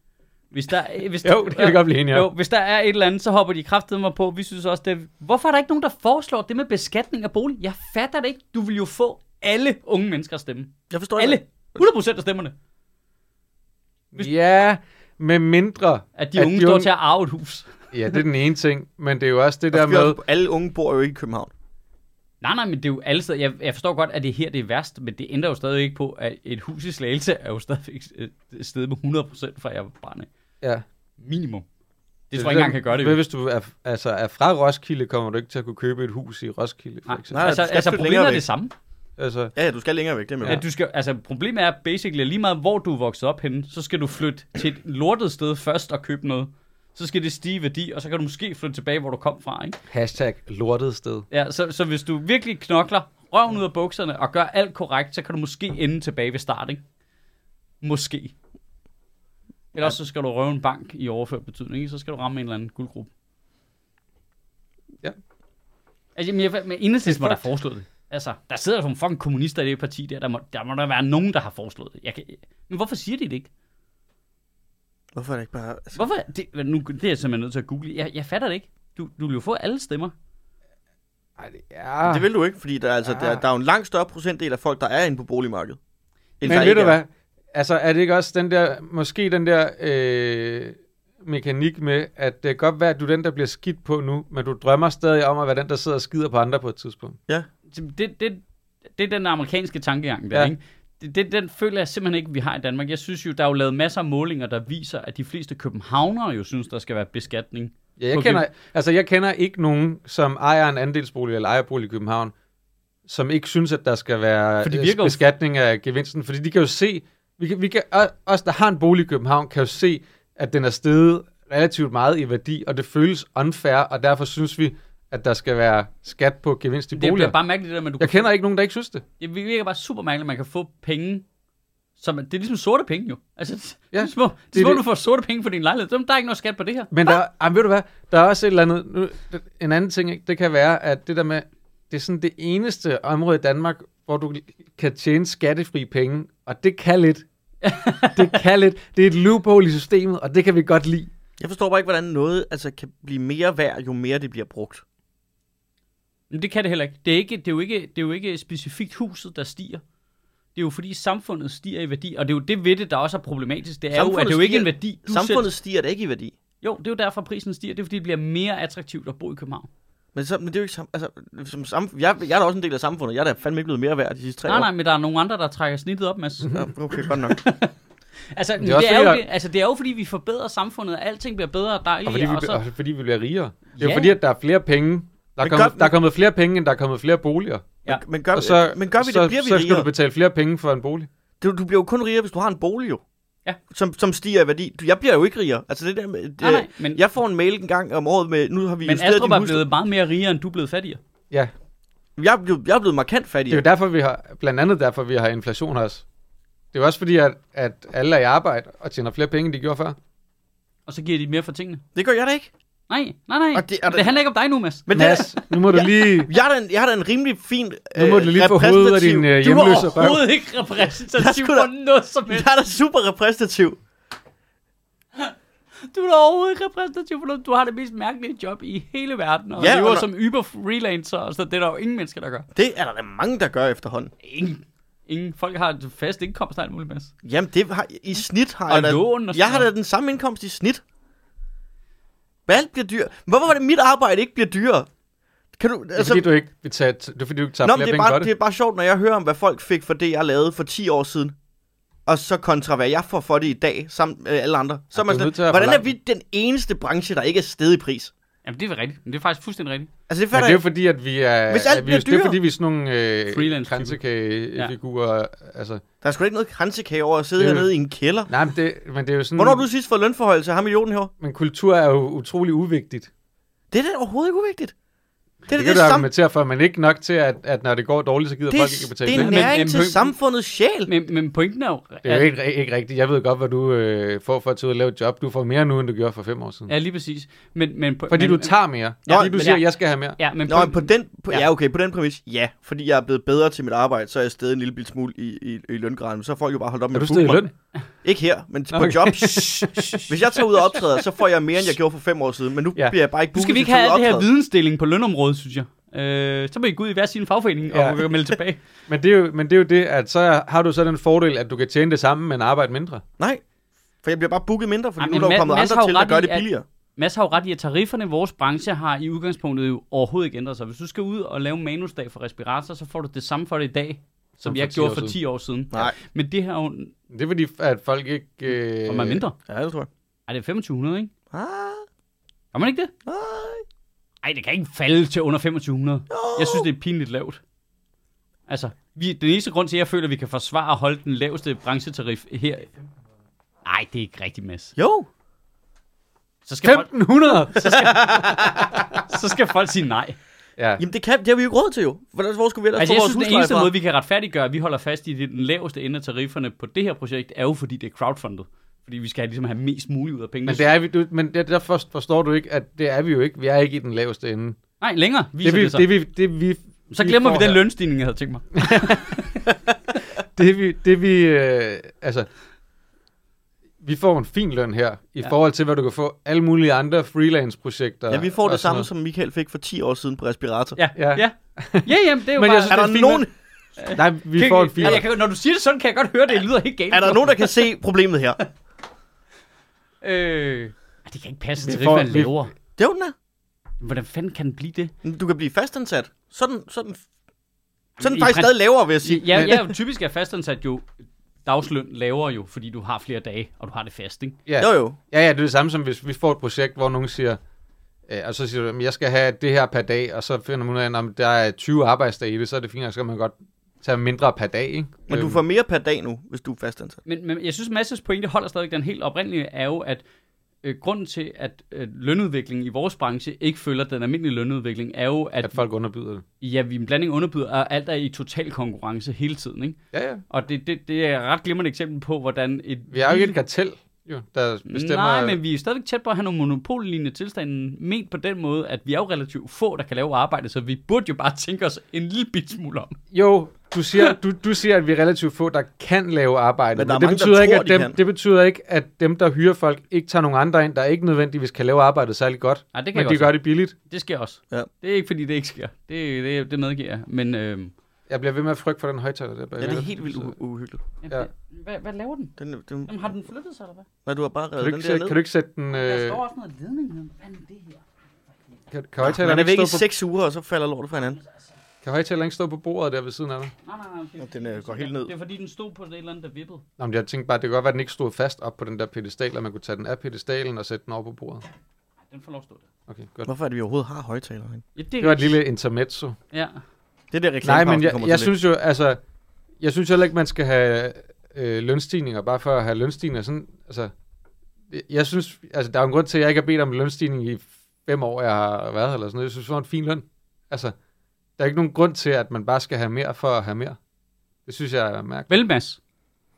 S1: Hvis der, hvis
S3: Jo, det kan vi godt blive enige
S1: Jo,
S3: om.
S1: hvis der er et eller andet, så hopper de kraftedeme mig på. Vi synes også, det er... Hvorfor er der ikke nogen, der foreslår det med beskatning af bolig? Jeg fatter det ikke. Du vil jo få alle unge mennesker at stemme.
S2: Jeg forstår
S1: Alle.
S2: ikke.
S1: 100% af stemmerne. Hvis-
S3: Ja, med mindre...
S1: At de unge står til at arve et hus.
S3: Ja, det er den ene ting, men det er jo også det
S2: Der
S3: der med...
S2: Alle unge bor jo ikke i København.
S1: Nej, nej, men det er jo alle steder. Jeg, jeg forstår godt, at det er her, det er værst, men det ændrer jo stadig ikke på, at et hus i Slagelse er jo stadigvæk et sted med 100% fra jeg var barn.
S3: Ja.
S1: Minimum. Det tror jeg ikke engang kan gøre det. Jo.
S3: hvis du er, altså, er fra Roskilde, kommer du ikke til at kunne købe et hus i Roskilde, for
S1: Nej,
S3: eksempel.
S2: Nej,
S1: altså,
S2: du skal
S1: altså
S2: flytte
S1: problemet
S2: længere
S1: er
S2: væk.
S1: det samme.
S3: Altså,
S2: Ja, ja, du skal længere væk, det med.
S1: Ja. Du skal, altså, problemet er basically, at lige meget hvor du er vokset op henne, så skal du flytte til et lortet sted først og købe noget. Så skal det stige i værdi, og så kan du måske flytte tilbage, hvor du kom fra. Ikke?
S3: hashtag lortet sted.
S1: Ja, så, så hvis du virkelig knokler røven ud af bukserne og gør alt korrekt, så kan du måske ende tilbage ved start. Ikke? Måske. Eller også så skal du røve en bank i overført betydning, ikke? så skal du ramme en eller anden guldgruppe.
S3: Ja.
S1: Altså, men, jeg, men enhedslisten må da have foreslået det. Altså, der sidder jo nogle fucking kommunister i det parti der. Der må, der må der være nogen, der har foreslået det. Jeg kan, men hvorfor siger de det ikke?
S2: Hvorfor er det ikke bare... Altså,
S1: Hvorfor? Det, nu, det er jeg simpelthen nødt til at google. Jeg, jeg fatter det ikke. Du, du vil jo få alle stemmer.
S3: Ej, det er...
S2: det vil du ikke, fordi der, er altså, der,
S3: Ah.
S2: der er jo en langt større procentdel af folk, der er inde på boligmarkedet. end
S3: Men
S2: der
S3: ved du
S2: er.
S3: hvad? Altså, er det ikke også den der, måske den der øh, mekanik med, at det kan godt være, at du er den, der bliver skidt på nu, men du drømmer stadig om at være den, der sidder og skider på andre på et tidspunkt.
S2: Ja,
S1: Det, det, det er den amerikanske tankegang der,
S3: Ja.
S1: ikke? Det, det, den føler jeg simpelthen ikke, vi har i Danmark. Jeg synes jo, der er jo lavet masser af målinger, der viser, at de fleste københavnere jo synes, der skal være beskatning.
S3: Ja, jeg, kender, altså, jeg kender ikke nogen, som ejer en andelsbolig eller ejerbolig i København, som ikke synes, at der skal være øh,
S1: virker
S3: beskatning af gevinsten, fordi de kan jo se, vi kan, vi kan, os der har en bolig i København, kan jo se, at den er steget relativt meget i værdi, og det føles unfair, og derfor synes vi, at der skal være skat på gevinst i
S1: Det
S3: boliger.
S1: bliver bare mærkeligt, det der med, at du
S3: Jeg kender ikke nogen, der ikke synes det.
S1: Det virker bare super mærkeligt, at man kan få penge. Som, det er ligesom sorte penge jo. Altså, ja, det er små, det
S3: det er
S1: små
S3: det.
S1: du får sorte penge for din lejlighed. Der der er ikke noget skat på det her.
S3: Men der, ah, ved du hvad, der er også et eller andet, nu, en anden ting, ikke? det kan være, at det der med, det er sådan det eneste område i Danmark, hvor du kan tjene skattefri penge, og det kan lidt. det kan lidt. Det er et loophole i systemet, og det kan vi godt lide.
S2: jeg forstår bare ikke, hvordan noget altså, kan blive mere værd, jo mere det bliver brugt.
S1: Men det kan det heller ikke. Det er, ikke, det er, jo, ikke, det er jo ikke specifikt huset, der stiger. Det er jo fordi samfundet stiger i værdi, og det er jo det ved det, der også er problematisk. Det er jo, at
S2: Samfundet
S1: det er jo ikke en værdi, du
S2: Samfundet
S1: selv...
S2: stiger da ikke i værdi.
S1: Jo, det er jo derfor, prisen stiger. Det er fordi, det bliver mere attraktivt at bo i København.
S2: Men, så, men det er jo ikke sam, altså, som sam, jeg, jeg er da også en del af samfundet. Jeg er da fandme ikke blevet mere værd de sidste tre
S1: Nej,
S2: år.
S1: nej, men der er nogle andre, der trækker snittet op, Mads.
S2: Ja, okay, godt nok.
S1: Altså,
S3: Det er
S1: er, det, er jo det, altså, det er jo fordi, vi forbedrer samfundet, og alting bliver bedre og
S3: Og
S1: dejligere.
S3: fordi vi,
S1: og så,
S3: og fordi vi bliver rigere. Det er jo
S1: Ja.
S3: fordi, at der er flere penge. Der er, kommet,
S2: gør-
S3: der er kommet flere penge, end der er kommet flere boliger.
S1: Ja.
S2: Men, gør,
S3: Og så,
S2: men gør vi
S3: så,
S2: det, bliver vi
S3: så skal du betale flere penge for en bolig.
S2: Du, du bliver jo kun rigere, hvis du har en bolig, jo.
S1: Ja.
S2: Som, som stiger i værdi. Du, jeg bliver jo ikke rigere. Altså det der med, det,
S1: Nej, nej, men,
S2: Jeg får en mail en gang om året med, nu har vi
S1: men Astrup er blevet meget mere rigere, end du er blevet fattigere.
S3: Ja,
S2: Jeg, er blevet, jeg er blevet markant
S3: det er
S2: fattigere.
S3: jo derfor, vi har, blandt andet derfor, vi har inflation også. Det er jo også fordi, at, at alle er i arbejde og tjener flere penge, end de gjorde før.
S1: Og så giver de mere for tingene.
S2: Det gør jeg da ikke.
S1: Nej, nej, nej.
S2: Og
S1: Det,
S2: det- og
S1: det, handler ikke om dig nu, Mads.
S2: Men det,
S3: Mads, nu må du lige...
S2: jeg, har da en, jeg har da en rimelig fin
S3: Nu må du lige få hovedet af din øh,
S1: Du er
S3: hjemløse røv.
S1: overhovedet ikke repræsentativ
S2: er da-
S1: for noget som helst.
S2: Jeg er da super repræsentativ.
S1: Du er da overhovedet ikke repræsentativ for noget. Du har det mest mærkelige job i hele verden, og
S2: Ja,
S1: lever
S2: og
S1: som Uber freelancer, og så det er der jo ingen mennesker, der gør.
S2: Det er der da mange, der gør efterhånden.
S1: Ingen. Ingen. Folk har et fast indkomst og alt muligt, Mads.
S2: Jamen, det har, i snit har
S1: Og
S2: jeg da...
S1: lån og
S2: jeg har da den samme indkomst i snit. Hvad alt bliver dyrt? Hvorfor var det mit arbejde ikke bliver dyrere? Kan du,
S3: Det er
S2: altså,
S3: fordi, du ikke, vil tage, det er fordi, du ikke tager
S2: Nå,
S3: flere
S2: det er,
S3: penge
S2: bare,
S3: det.
S2: det er bare sjovt, når jeg hører om, hvad folk fik for det, jeg lavede for 10 år siden. Og så kontra, hvad jeg får for det i dag, sammen med alle andre. Så er
S3: Ja,
S2: man sådan, hvordan er vi den eneste branche, der ikke er sted i pris?
S1: Jamen, det er rigtigt. Men det er faktisk fuldstændig rigtigt.
S2: Altså, det fatter
S3: det er jo fordi, at vi er,
S2: Hvis alt
S3: vi,
S2: bliver
S3: det er fordi, vi er sådan nogle øh,
S1: Freelance-typer.
S3: kransekagefigurer. Ja. Altså,
S2: Der er sgu ikke noget kransekage over at sidde
S3: er
S2: hernede i en kælder.
S3: nej, men det, men det er jo sådan...
S2: Hvornår har du sidst fået lønforhøjelse af ham idioten her?
S3: Men kultur er jo utrolig uvigtigt.
S2: Det er da overhovedet ikke uvigtigt. Det er
S3: Det,
S2: det,
S3: det
S2: det,
S3: kan du argumentere for, men ikke nok til, at, at når det går dårligt, så gider
S2: Det,
S3: folk ikke at betale
S2: det er
S3: løn.
S1: Men-
S2: næring
S1: men-
S2: til
S1: men-
S2: samfundets sjæl.
S1: Men, men pointen er jo...
S3: Det er jo ikke, ikke rigtigt. Jeg ved godt, hvad du øh, får for at tage ud og lave et job. Du får mere nu, end du gjorde for fem år siden.
S1: Ja, lige præcis. Men, men,
S3: Fordi
S1: men,
S3: du tager mere.
S2: Nå,
S3: fordi du siger,
S1: ja.
S3: at jeg skal have mere.
S1: Ja, men
S2: Nå, men på den, på,
S1: Ja.
S2: ja. okay, på den præmis, ja. Fordi jeg er blevet bedre til mit arbejde, så er jeg stedet en lille bit smule i, i, i løngraden. Så har folk jo bare holdt op med
S3: Er du
S2: at
S3: stedet i løn?
S2: Ikke her, men på
S3: Okay.
S2: job. Hvis jeg tager ud og optræder, så får jeg mere, end jeg gjorde for fem år siden. Men nu
S3: Ja.
S2: bliver jeg bare ikke
S1: nu
S2: booket
S1: skal vi ikke
S2: at
S1: have det her vidensdeling på lønområdet, synes jeg. Øh, så må I gå ud i hver sin fagforening
S3: Ja.
S1: og melde tilbage.
S3: Men det, er jo, men det er jo det, at så har du så den fordel, at du kan tjene det samme, men arbejde mindre.
S2: Nej, for jeg bliver bare booket mindre, fordi
S1: Ej,
S2: nu er der kommet
S1: Mads
S2: andre til, der gør det
S1: at-
S2: billigere.
S1: Mads har jo ret i, at tarifferne i vores branche har i udgangspunktet jo overhovedet ikke ændret sig. Hvis du skal ud og lave manusdag for respirator, så får du det samme for det i dag, som, jeg
S3: for 10
S1: gjorde
S3: år
S1: for
S3: siden.
S1: 10 år siden.
S2: Nej.
S1: Men det her er jo...
S3: Det er fordi, at folk ikke... Øh,
S1: Får man mindre?
S2: Ja, det tror jeg.
S1: Ej, det er 2500, ikke?
S2: Ah,
S1: Gør man ikke det?
S2: nej.
S1: Ej, det kan ikke falde til under 2500. Jeg synes, det er pinligt lavt. Altså, vi, den eneste grund til, at jeg føler, at vi kan forsvare at holde den laveste branchetarif her... Nej, det er ikke rigtigt, Mads.
S2: Jo,
S1: Så skal, folk,
S3: 1500!
S1: så skal folk sige nej.
S3: Ja.
S2: jamen det, kan, det har vi jo ikke råd til jo. Hvordan, hvor skulle vi ellers
S1: Altså,
S2: få
S1: jeg
S2: vores
S1: synes, den eneste
S2: fra?
S1: måde, vi kan retfærdiggøre, at vi holder fast i det, den laveste ende af tarifferne på det her projekt, er jo fordi det er crowdfundet. Fordi vi skal have, ligesom have mest muligt ud af pengene.
S3: Men, det er vi, du, men det, derfor forstår du ikke, at det er vi jo ikke. Vi er ikke i den laveste ende.
S1: Nej, længere viser
S3: Det, vi,
S1: det, sig.
S3: det, vi, det, vi,
S1: så glemmer vi
S3: får
S1: den
S3: her-
S1: lønstigning, jeg havde tænkt mig.
S3: Det vi, det vi øh, altså, vi får en fin løn her, i
S1: Ja.
S3: forhold til, hvad du kan få alle mulige andre freelance-projekter.
S2: Ja, vi får det
S3: sådan
S2: samme,
S3: noget.
S2: som Michael fik for 10 år siden på respirator.
S1: Ja, ja.
S3: Ja.
S1: Ja, ja jamen, det er jo
S3: Men
S1: bare...
S3: jeg synes,
S2: Er
S3: det
S2: der nogen,
S3: Nej, vi
S1: Kan-
S3: får en fin
S1: ja, jeg kan, Når du siger det sådan, kan jeg godt høre, det lyder helt galt.
S2: er der nogen, der kan se problemet her?
S1: Øh... Det kan ikke passe, at
S3: Vi
S1: tariffen
S3: får-
S1: er
S3: vi-
S1: lavere.
S2: Det er jo den er.
S1: Hvordan fanden kan den blive det?
S2: Du kan blive fastansat. Sådan, sådan, så den
S1: I
S2: faktisk stadig lavere, vil jeg sige.
S1: Ja, ja, typisk er fastansat jo dagsløn lavere jo, fordi du har flere dage, og du har det fast, ikke?
S3: Ja.
S2: Jo, jo.
S3: Ja, ja, det er det samme som hvis vi får et projekt, hvor nogen siger, øh, og så siger du, "Men jeg skal have det her per dag, og så finder man ud af, at der er 20 arbejdsdage i det, så er det fint, og så kan man godt tage mindre per dag, ikke?
S2: Men du
S3: Øhm,
S2: får mere per dag nu, hvis du er fastansat.
S1: Men, men jeg synes, Masses pointe holder stadig. Den helt oprindelige er jo, at øh, grunden til, at øh, lønudviklingen i vores branche ikke følger den almindelige lønudvikling, er jo, at,
S3: at folk underbyder det.
S1: ja, vi en blanding underbyder, og alt er i total konkurrence hele tiden. Ikke?
S3: Ja, ja.
S1: Og det, det, det er et ret glimrende eksempel på, hvordan et...
S3: Vi er jo ikke et kartel, jo, der bestemmer...
S1: Nej, men vi er stadigvæk tæt på at have nogle monopollignende tilstande, ment på den måde, at vi er jo relativt få, der kan lave arbejde, så vi burde jo bare tænke os en lille bit smule om.
S3: Jo, du siger, du, du siger, at vi er relativt få, der kan lave arbejde.
S2: Men der er
S3: det
S2: mange, der
S3: betyder ikke,
S2: tror,
S3: at
S2: de
S3: dem,
S2: kan.
S3: det betyder ikke, at dem, der hyrer folk, ikke tager nogen andre ind, der ikke nødvendigvis kan lave arbejdet særlig godt.
S1: Nej, det kan
S3: Men de
S1: godt
S3: gør det billigt.
S1: Det sker også.
S2: Ja.
S1: Det er ikke, fordi det ikke sker. Det, det, det medgiver jeg. Men øh,
S3: Jeg bliver ved med at frygte for den højtaler der
S2: Ja,
S3: bagved.
S2: det er helt vildt uhyggeligt.
S3: Ja.
S1: ja. hvad, hvad laver den?
S2: Den, den,
S1: Jamen, har den flyttet sig, eller hvad?
S2: nej, du har bare
S3: du,
S2: den
S3: ikke
S2: der
S3: sætte,
S2: ned.
S3: kan du ikke sætte den...
S1: Der
S3: Øh,
S1: står også noget ledning. Hvad er det her?
S3: kan, kan, højtaleren
S2: Den er væk
S3: ikke
S2: i
S3: stå på,
S2: seks uger, og så falder lortet fra hinanden.
S3: Kan højtaleren ikke stå på bordet der ved siden af dig?
S1: Nej, nej, nej.
S2: Den, øh, går helt ned.
S1: Det er fordi, den stod på det eller andet, der vippede.
S3: Nå, men jeg tænkte bare, det kan godt være, at den ikke stod fast op på den der pedestal, og man kunne tage den af pedestalen og sætte den over på bordet.
S1: Nej, den får lov at stå der.
S3: Okay, godt.
S2: Hvorfor er det, vi overhovedet har højtaler?
S1: Ja, det,
S3: Det var et lille intermezzo.
S1: Ja.
S2: Det er der
S3: Nej,
S2: reklame,
S3: men jeg, jeg synes jo, altså, jeg synes heller ikke, man skal have øh, lønstigninger, bare for at have lønstigninger. Sådan, altså, jeg- synes, altså, der er en grund til, at jeg ikke har bedt om lønstigning i fem år, jeg har været her, eller sådan noget. Jeg synes, det var en fin løn. Altså, der er ikke nogen grund til, at man bare skal have mere for at have mere. Det synes jeg er mærkeligt.
S1: Vel, Mads.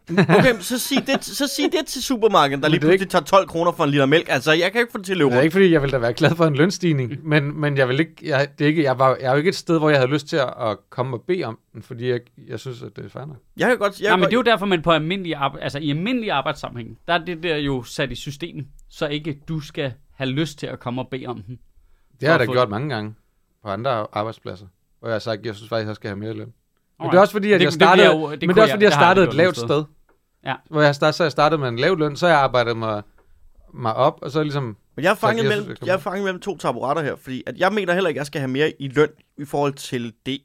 S2: Okay, så sig det, så sig det til supermarkedet, der lige
S3: det
S2: pludselig tager 12 kroner for en liter mælk. Altså, jeg kan ikke få det til at løbe
S3: Det er ikke fordi, jeg ville da være glad for en lønstigning, men, men jeg vil ikke, jeg, det er ikke, jeg, var, jeg er jo ikke et sted, hvor jeg havde lyst til at, at komme og bede om den, fordi jeg, jeg synes, at det er fair nok.
S2: Jeg kan godt... Jeg kan
S1: men
S2: godt,
S1: det er jo derfor, man på almindelig arbejde, altså i almindelig arbejdssammenhæng, der er det der jo sat i systemet, så ikke du skal have lyst til at komme og bede om den.
S3: Det har jeg da gjort mange gange på andre arbejdspladser, hvor jeg har sagt, at jeg synes faktisk, at jeg skal have mere løn. Men
S1: Alright.
S3: det er også fordi, at
S1: Det-
S3: jeg
S1: det
S3: startede,
S1: jo- det
S3: men det er også
S1: jeg-
S3: fordi, jeg
S1: det jeg
S3: startede et lavt sted.
S1: Ja.
S3: Hvor jeg startede, så jeg startede med en lav løn, så jeg arbejdet mig, mig op, og så ligesom
S2: Men jeg er fanget,
S3: jeg
S2: mellem,
S3: det
S2: jeg er fanget mellem to taburetter her, fordi at jeg mener heller ikke, at jeg skal have mere i løn i forhold til det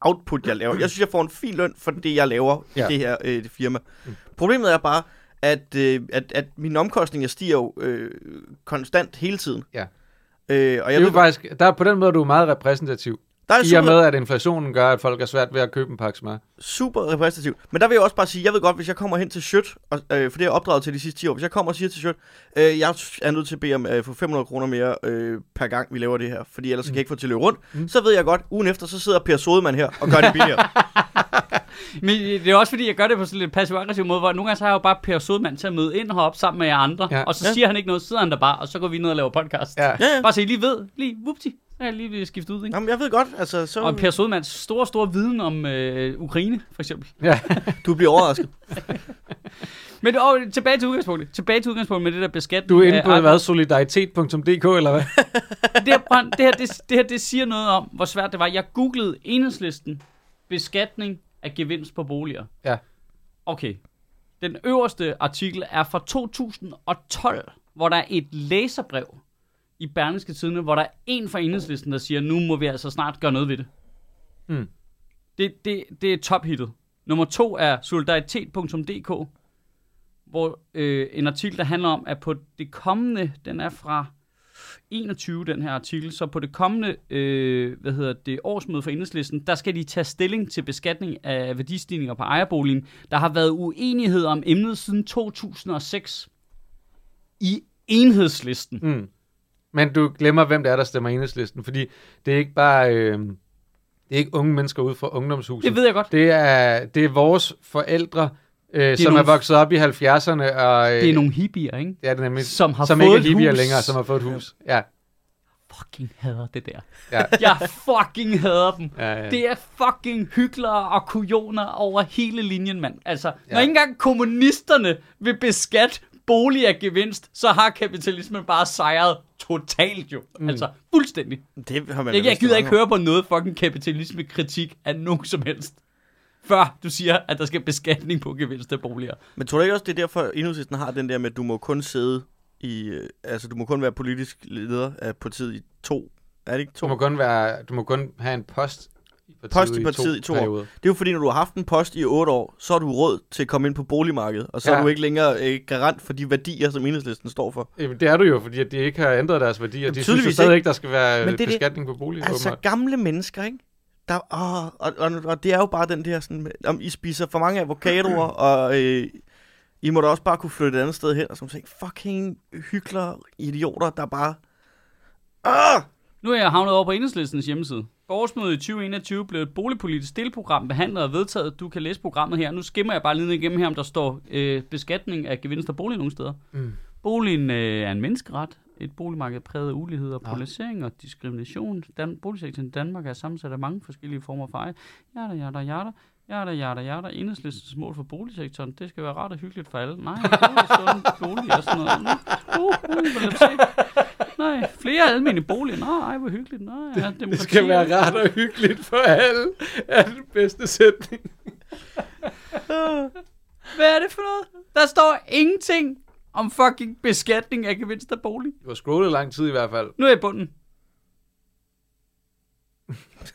S2: output, jeg laver. Jeg synes, jeg får en fin løn for det, jeg laver ja. I det her øh, det firma. Mm. Problemet er bare, at, øh, at, at mine omkostninger stiger jo øh, konstant hele tiden.
S3: Ja.
S2: Øh, og jeg
S3: Det er
S2: ved,
S3: jo faktisk, der er på den måde, du er meget repræsentativ.
S2: Der er
S3: I og med, at inflationen gør, at folk er svært ved at købe en pakke smør.
S2: super repræsentativ. Men der vil jeg også bare sige, jeg ved godt, hvis jeg kommer hen til Sjøt, og, øh, for det er opdraget til de sidste 10 år, hvis jeg kommer og siger til Sjøt, øh, jeg er nødt til at bede om øh, for 500 kroner mere øh, per gang, vi laver det her, fordi ellers mm. kan jeg ikke få til at løbe rundt, mm. så ved jeg godt, ugen efter, så sidder Per Sodemann her og gør det billigere.
S1: Men det er også fordi, jeg gør det på sådan lidt passiv-aggressiv måde, hvor nogle gange så har jeg jo bare Per Sodman til at møde ind heroppe sammen med jer andre,
S3: Ja.
S1: ja. og så
S2: Ja.
S1: siger han ikke noget, sidder han der bare, og så går vi ned og laver podcast.
S3: Ja.
S2: ja, ja.
S1: Bare så I lige ved, lige er jeg lige blevet skiftet ud, ikke?
S2: Jamen, jeg ved godt, altså, så
S1: Og Per Sodmans store, store viden om øh, Ukraine, for eksempel.
S3: Ja.
S2: du bliver overrasket.
S1: Men og, tilbage til udgangspunktet. Tilbage til udgangspunktet med det der beskatning.
S3: Du er inde på,
S1: af-
S3: hvad, solidaritet.dk, eller hvad?
S1: det, her, det, her, det, det her, det siger noget om, hvor svært det var. Jeg googlede enhedslisten beskatning af gevinst på boliger.
S3: Ja.
S1: Okay. Den øverste artikel er fra 2012, hvor der er et læserbrev i Berlingske Tidene, hvor der er en fra enhedslisten, der siger, nu må vi altså snart gøre noget ved det.
S3: Mm.
S1: Det, det, det er tophittet. Nummer to er solidaritet.dk, hvor øh, en artikel, der handler om, at på det kommende, den er fra 21, den her artikel, så på det kommende, øh, hvad hedder det, årsmøde for enhedslisten, der skal de tage stilling til beskatning af værdistigninger på ejerboligen. Der har været uenighed om emnet siden 2006 i enhedslisten.
S3: Mm. Men du glemmer, hvem det er, der stemmer enhedslisten, fordi det er ikke bare... Øh, det er ikke unge mennesker ude fra ungdomshuset.
S1: Det ved jeg godt.
S3: Det er, det er vores forældre, øh, som
S1: nogle-
S3: er vokset op i 70'erne. Og, øh,
S1: Det er nogle hippier, ikke?
S3: det er det nemlig,
S1: Som har
S3: som
S1: fået
S3: ikke er
S1: et
S3: hippier
S1: hus.
S3: længere, som har fået et hus. Ja,
S1: Fucking hader det der.
S3: ja,
S1: Jeg fucking hader dem.
S3: ja, ja.
S1: Det er fucking hyklere og kujoner over hele linjen, mand. Altså, ja. når
S3: Ja.
S1: ikke engang kommunisterne vil beskatte bolig af gevinst, så har kapitalismen bare sejret totalt jo. Mm. Altså, fuldstændig.
S2: Det har man
S1: Jeg, jeg gider ikke høre på noget fucking kapitalisme-kritik af nogen som helst. Før du siger, at der skal beskatning på gevinst af boliger.
S2: Men tror du ikke også, det er derfor, enhedslisten har den der med, at du må kun sidde i... øh, Altså, du må kun være politisk leder af partiet i to... Er det ikke to?
S3: Du må kun, være, du må kun have en post i partiet,
S2: Post i partiet i to år.
S3: perioder.
S2: Det er jo fordi, når du har haft en post i otte år, så har du råd til at komme ind på boligmarkedet, og så ja. Er du ikke længere øh, garant for de værdier, som enhedslisten står for.
S3: Jamen, det er du jo, fordi at de ikke har ændret deres værdier.
S2: Jamen,
S3: de synes jo stadig
S2: ikke.
S3: der skal være
S2: Men det er det-
S3: beskatning på bolig.
S2: Altså
S3: åbenbart.
S2: gamle mennesker, ikke? Der, åh, og, og, og det er jo bare den der sådan, om I spiser for mange avocadoer, og øh, I må da også bare kunne flytte et andet sted hen, og så tænke, fucking hykler, idioter, der bare... Ah!
S1: Nu er jeg havnet over på Enhedslistens hjemmeside. Årsmødet i 2021 blev et boligpolitisk delprogram behandlet og vedtaget. Du kan læse programmet her. Nu skimmer jeg bare lige ned igennem her, om der står øh, beskatning af gevinst af bolig nogle steder.
S3: Mm.
S1: Boligen øh, er en menneskeret. Et boligmarked præget af ulighed og
S3: Nå.
S1: polarisering og diskrimination. Dan- boligsektoren i Danmark er sammensat af mange forskellige former for eje. Jada, jada, jada. Jada, jada, jada. Enhedslistens mål for boligsektoren, det skal være rart og hyggeligt for alle. Nej, bolig, sund, bolig og sådan noget. Uh, uh, lad se. Nej, flere almene boliger. Nej, ej, hvor hyggeligt. Nej, ja, demokrati.
S3: Det skal være rart og hyggeligt for alle, er den bedste sætning.
S1: Hvad er det for noget? Der står ingenting om fucking beskatning af gevinst af bolig.
S3: Du har scrollet lang tid i hvert fald.
S1: Nu er jeg i bunden.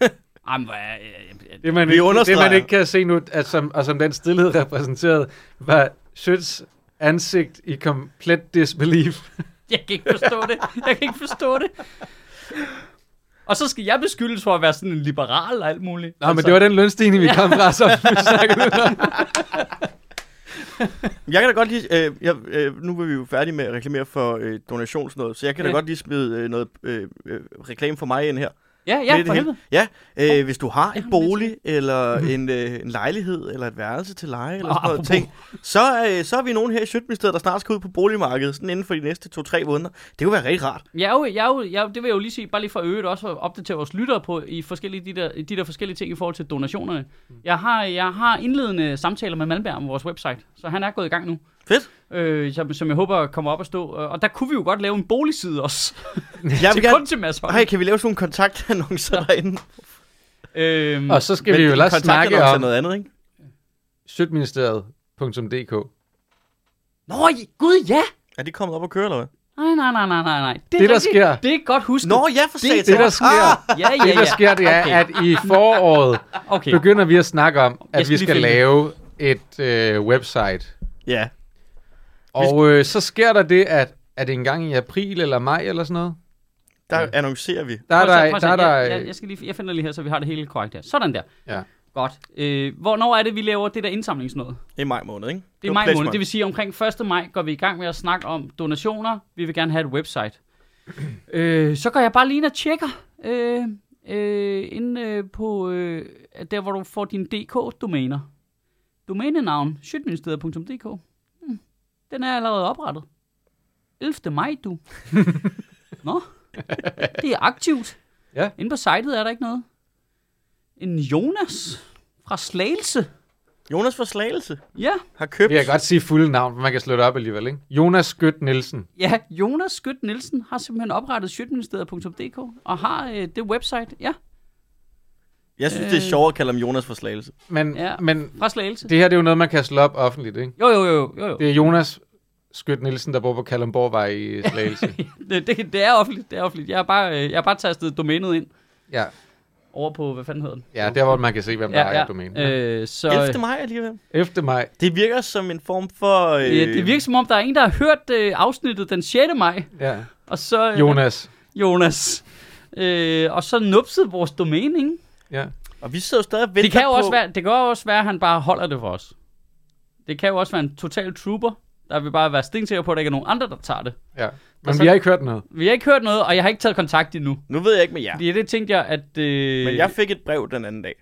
S1: Jamen, hvor er jeg...
S3: Det man, ikke, det man ikke kan se nu, at som, og som den stillhed repræsenterede, var Schøtz ansigt i komplet disbelief.
S1: Jeg kan ikke forstå det. Jeg kan ikke forstå det. Og så skal jeg beskyldes for at være sådan en liberal og alt muligt.
S3: Nå, altså, men det var den lønstigning, vi kom fra, som vi snakkede om.
S2: Jeg kan da godt lige, øh, jeg, øh, nu er vi jo færdige med at reklamere for øh, donationsnød, så jeg kan da
S1: Ja.
S2: godt lige smide øh, noget øh, øh, reklame for mig ind her.
S1: Ja, ja,
S2: det
S1: for helvede.
S2: Ja, øh, hvis du har en bolig, eller en, øh, en lejlighed, eller et værelse til leje, eller sådan noget ting, så, øh, så er vi nogen her i Sjøtministeriet, der snart skal ud på boligmarkedet, sådan inden for de næste to-tre måneder. Det kunne være rigtig rart.
S1: Er jo, er jo, jo- det vil jeg jo lige sige, bare lige for øvrigt også at opdatere vores lyttere på i forskellige, de, der, de der forskellige ting i forhold til donationerne. Jeg har, jeg har indledende samtaler med Malmberg om vores website, så han er gået i gang nu.
S2: Fedt.
S1: Øh, som, som jeg håber kommer op at stå. Og der kunne vi jo godt lave en boligside også.
S2: Jeg
S1: til
S2: vil gerne...
S1: kun til Mads Holm.
S2: Hej, kan vi lave sådan nogle kontaktannoncer ja. derinde?
S1: Øhm,
S3: Og så skal vi jo ellers snakke om
S2: noget andet, ikke?
S3: Sjøtministeriet.dk.
S1: Nå, gud ja!
S2: Er de kommet op og køre, eller hvad?
S1: Nej, nej, nej, nej, nej, nej.
S3: Det, der
S1: rigtigt.
S3: sker-
S1: Det er godt husket.
S2: Nå, ja, for
S1: Det-
S2: satan.
S3: Det, der sker,
S1: Ja, ja,
S3: det, der
S1: ja.
S3: sker, det er,
S1: Okay.
S3: at i foråret
S1: Okay.
S3: begynder vi at snakke om, at
S1: skal
S3: vi skal lave et øh, website.
S2: Ja.
S3: Og øh, så sker der det, at er det en gang i april eller maj eller sådan noget?
S2: Der annoncerer vi.
S3: Der er
S1: Prøv at se,
S3: der,
S1: prøv at se.
S3: der, er der,
S1: jeg, jeg, jeg, skal lige, jeg finder lige her, så vi har det hele korrekt her. Sådan der.
S3: ja.
S1: Godt. Øh, hvornår er det, vi laver det der indsamlingsnøde?
S2: Det er maj måned, ikke?
S1: Det er maj måned. Det vil sige, omkring 1. maj går vi i gang med at snakke om donationer. Vi vil gerne have et website. øh, så går jeg bare lige ind og tjekker. Øh, øh, inde øh, på øh, der, hvor du får dine DK-domæner. Domænenavn, sjøtministeriet.dk. Den er allerede oprettet. 11. maj, du. Nå, det er aktivt.
S3: Ja.
S1: Inde på sitet er der ikke noget. En Jonas fra Slagelse.
S2: Jonas for Slagelse
S1: Ja,
S2: har købt...
S3: Vi kan godt sige fulde navn, for man kan slå det op alligevel, ikke? Jonas Skødt Nielsen.
S1: Ja, Jonas Skødt Nielsen har simpelthen oprettet sjøtministeriet.dk og har øh, det website, ja,
S2: Jeg synes, det er
S1: Øh.
S2: sjovt at kalde ham Jonas for Slagelse.
S3: Men,
S1: Ja.
S3: men
S1: fra Slagelse.
S3: det her det er jo noget, man kan slå op offentligt, ikke?
S1: Jo, jo, jo, jo, jo.
S3: Det er Jonas Skødt Nielsen, der bor på Kalundborgvej i Slagelse.
S1: Det, det, det er offentligt, det er offentligt. Jeg har bare, øh, jeg har bare tastet domænet ind
S3: ja.
S1: over på, hvad fanden hedder den?
S3: ja, der hvor man kan se, hvem der ejer domænet. Ja.
S1: Øh, så,
S2: 11. maj alligevel.
S3: Efter maj.
S2: Det virker som en form for... Øh,
S1: ja, det virker som om, der er en, der har hørt øh, afsnittet den 6. maj,
S3: Ja.
S1: og så... Øh,
S3: Jonas.
S1: Jonas. Øh, og så nupsede vores domæne, ikke?
S3: Ja.
S2: Og vi sidder jo stadig og venter
S1: Det kan jo
S2: på...
S1: også være, det kan jo også være, at han bare holder det for os. Det kan jo også være en total trooper, der vil bare være stensikker på, at der ikke er nogen andre, der tager det.
S3: ja. Men
S1: så-
S3: vi har ikke hørt noget.
S1: Vi har ikke hørt noget, og jeg har ikke taget kontakt endnu.
S2: Nu ved jeg ikke med jer.
S1: Fordi det tænkte jeg, at... Øh,
S2: Men jeg fik et brev den anden dag.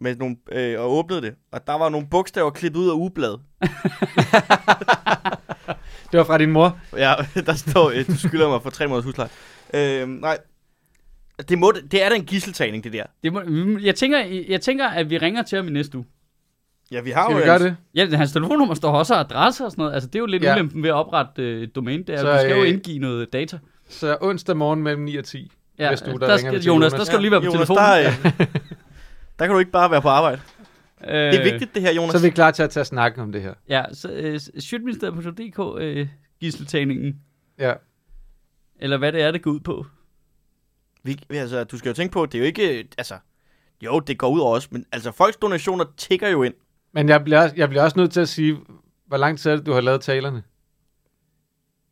S2: Med nogle, øh, og åbnede det. Og der var nogle bogstaver klippet ud af ugebladet.
S3: Det var fra din mor.
S2: Ja, der står, øh, du skylder mig for tre måneders husleje. Øh, nej. Det, må, det er da en gisseltagning, det der.
S1: det må, jeg, tænker, jeg tænker, at vi ringer til ham i næste uge.
S2: Ja, vi har
S3: Skal
S2: jo...
S3: vi gøre det?
S1: Ja, hans telefonnummer står også og adresse og sådan noget. Altså, det er jo lidt
S3: Ja.
S1: ulempen ved at oprette øh, et domæne. Det er,
S3: Så,
S1: vi skal jo
S3: øh,
S1: indgive noget data.
S3: Så onsdag morgen mellem 9 og 10.
S1: Ja,
S3: hvis du, der
S1: der skal, Jonas,
S3: Jonas.
S1: der skal du lige være på
S2: Jonas,
S1: telefonen.
S2: Der, øh, der kan du ikke bare være på arbejde.
S1: øh,
S2: Det er vigtigt, det her, Jonas.
S3: Så er vi klar til at tage snak om det her.
S1: Ja, så øh, sjøtministeriet.dk øh, gisseltagningen.
S3: Ja.
S1: Eller hvad det er, det går ud på.
S2: Vi, altså, du skal jo tænke på, det er jo ikke... Altså, jo, det går ud over os, men altså, folks donationer tigger jo ind.
S3: Men jeg bliver, jeg bliver også nødt til at sige, hvor lang tid er det, du har lavet talerne?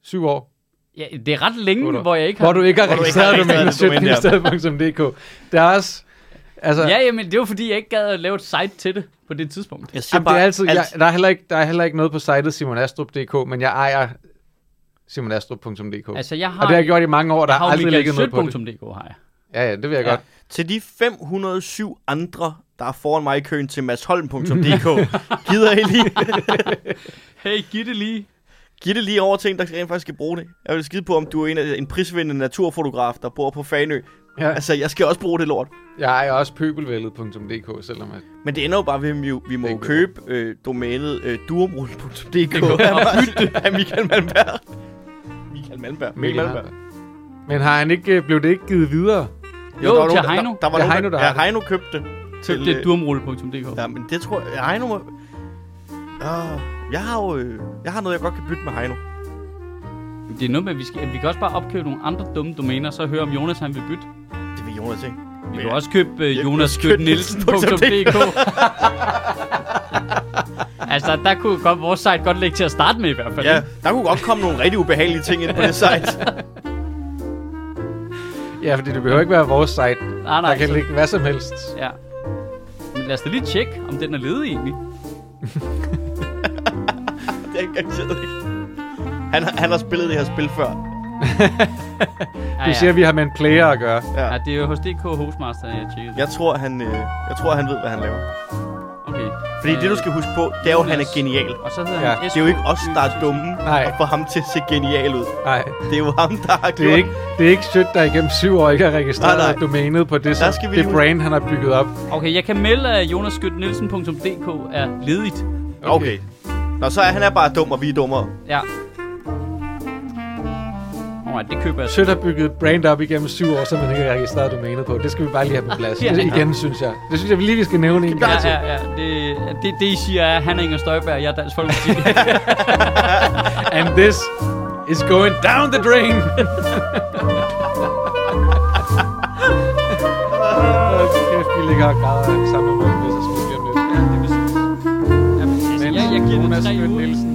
S3: Syv år.
S1: Ja, det er ret længe,
S3: Hvor du-
S1: hvor jeg ikke har...
S3: Hvor du ikke har registreret domænet
S2: det
S3: er også... Altså,
S1: Ja, jamen, det var fordi, jeg ikke gad at lave et site til det på det tidspunkt.
S2: Jeg siger
S3: Jamen, det er altid,
S2: alt,
S3: jeg, der, er heller ikke, der er heller ikke noget på sitet simonastrup.dk, men jeg ejer simonastrup.dk.
S1: Altså, jeg har...
S3: og det har jeg gjort i mange år, der har
S1: har
S3: aldrig ligget noget på det.
S1: Har jeg.
S3: Ja, ja, det vil jeg
S1: Ja.
S3: godt.
S2: til de 507 andre, der er foran mig i køen til madsholm.dk, gider I lige
S1: Hey, giv det lige.
S2: give det lige over til en, der rent faktisk skal bruge det. Jeg vil skide på, om du er en, af- en prisvindende naturfotograf, der bor på Fanø.
S3: Ja.
S2: Altså, jeg skal også bruge det lort.
S3: Jeg ejer også pøbelvældet.dk, selvom at...
S2: Men det ender jo bare ved, at vi, vi må
S3: er
S2: købe øh, domænet øh, duomrulle.dk
S1: går
S2: af Michael Malmberg. Michael Malmberg. Michael Malmberg.
S3: Men har han ikke, øh, blev det ikke givet videre?
S1: Jo,
S2: der var
S1: til
S2: nogen,
S1: Heino.
S2: Der, der, var
S3: Det er
S2: nogen,
S3: Heino, der
S2: ja,
S3: har det.
S2: Heino købte det.
S1: Til
S2: Til,
S1: det
S2: øh,
S1: durmrulle.dk.
S2: Ja, men det tror jeg... Heino må... Uh, jeg har jo... Øh, jeg har noget, jeg godt kan bytte med Heino.
S1: Det er noget med, at vi, skal, vi kan også bare opkøbe nogle andre dumme domæner, så høre om Jonas han vil bytte.
S2: Det vil Jonas ikke.
S1: Vi
S2: Ja.
S1: kan også købe uh,
S2: Ja,
S1: jonasskytnielsen.dk Altså, der kunne godt, vores site godt ligge til at starte med i hvert fald.
S2: Ja, der kunne godt komme nogle rigtig ubehagelige ting ind på det site.
S3: Ja, fordi det behøver ikke være vores site.
S1: Nej,
S3: Der
S1: nej.
S3: kan
S1: så-
S3: ligge hvad som helst.
S1: Ja. Men lad os da lige tjekke, om den er ledig egentlig.
S2: det er ikke garanteret ikke. Han, har- han har spillet det her spil før.
S3: Du siger, at vi har med en player at gøre.
S2: Ja.
S1: Ja, det er jo hos DK Hostmaster, jeg tjekkede.
S2: Jeg tror, han, øh, jeg tror, han ved, hvad han laver.
S1: Okay.
S2: Fordi
S1: Øh,
S2: det, du skal huske på, det er jo, at han er genial.
S1: Og så hedder
S3: Ja.
S1: han
S2: Det er jo ikke os, der er dumme
S3: Nej.
S2: og få ham til at se genial ud.
S3: Nej,
S2: Det er jo ham, der har
S3: det er
S2: gjort
S3: ikke, det er ikke sødt, der igennem syv år ikke har registreret
S2: Nej, nej.
S3: domænet på det,
S2: Der
S3: som,
S2: skal vi
S3: det
S2: lige-
S3: brand, han har bygget op.
S1: Okay, jeg kan melde, at jonasskytnielsen.dk er ledigt.
S2: Okay. Nå, så er han er bare dum, og vi er dummere.
S1: Ja. Alright, det køber jeg.
S3: Sødt har bygget et brand op igennem syv år, som man ikke har registreret domænet på. Det skal vi bare lige have på plads.
S1: Ja.
S3: Det, igen, synes jeg. Det synes jeg lige, vi skal nævne en gang.
S1: Ja, ja, ja. Det, det, det I siger er, han er Inger Støjberg, jeg er Dansk Folkeparti.
S3: And this is going down the drain. Kæft, vi ligger og græder sammen med Morten Messerschmidt lige om lidt.
S1: Ja, det er præcis. Jeg, jeg giver det tre uger.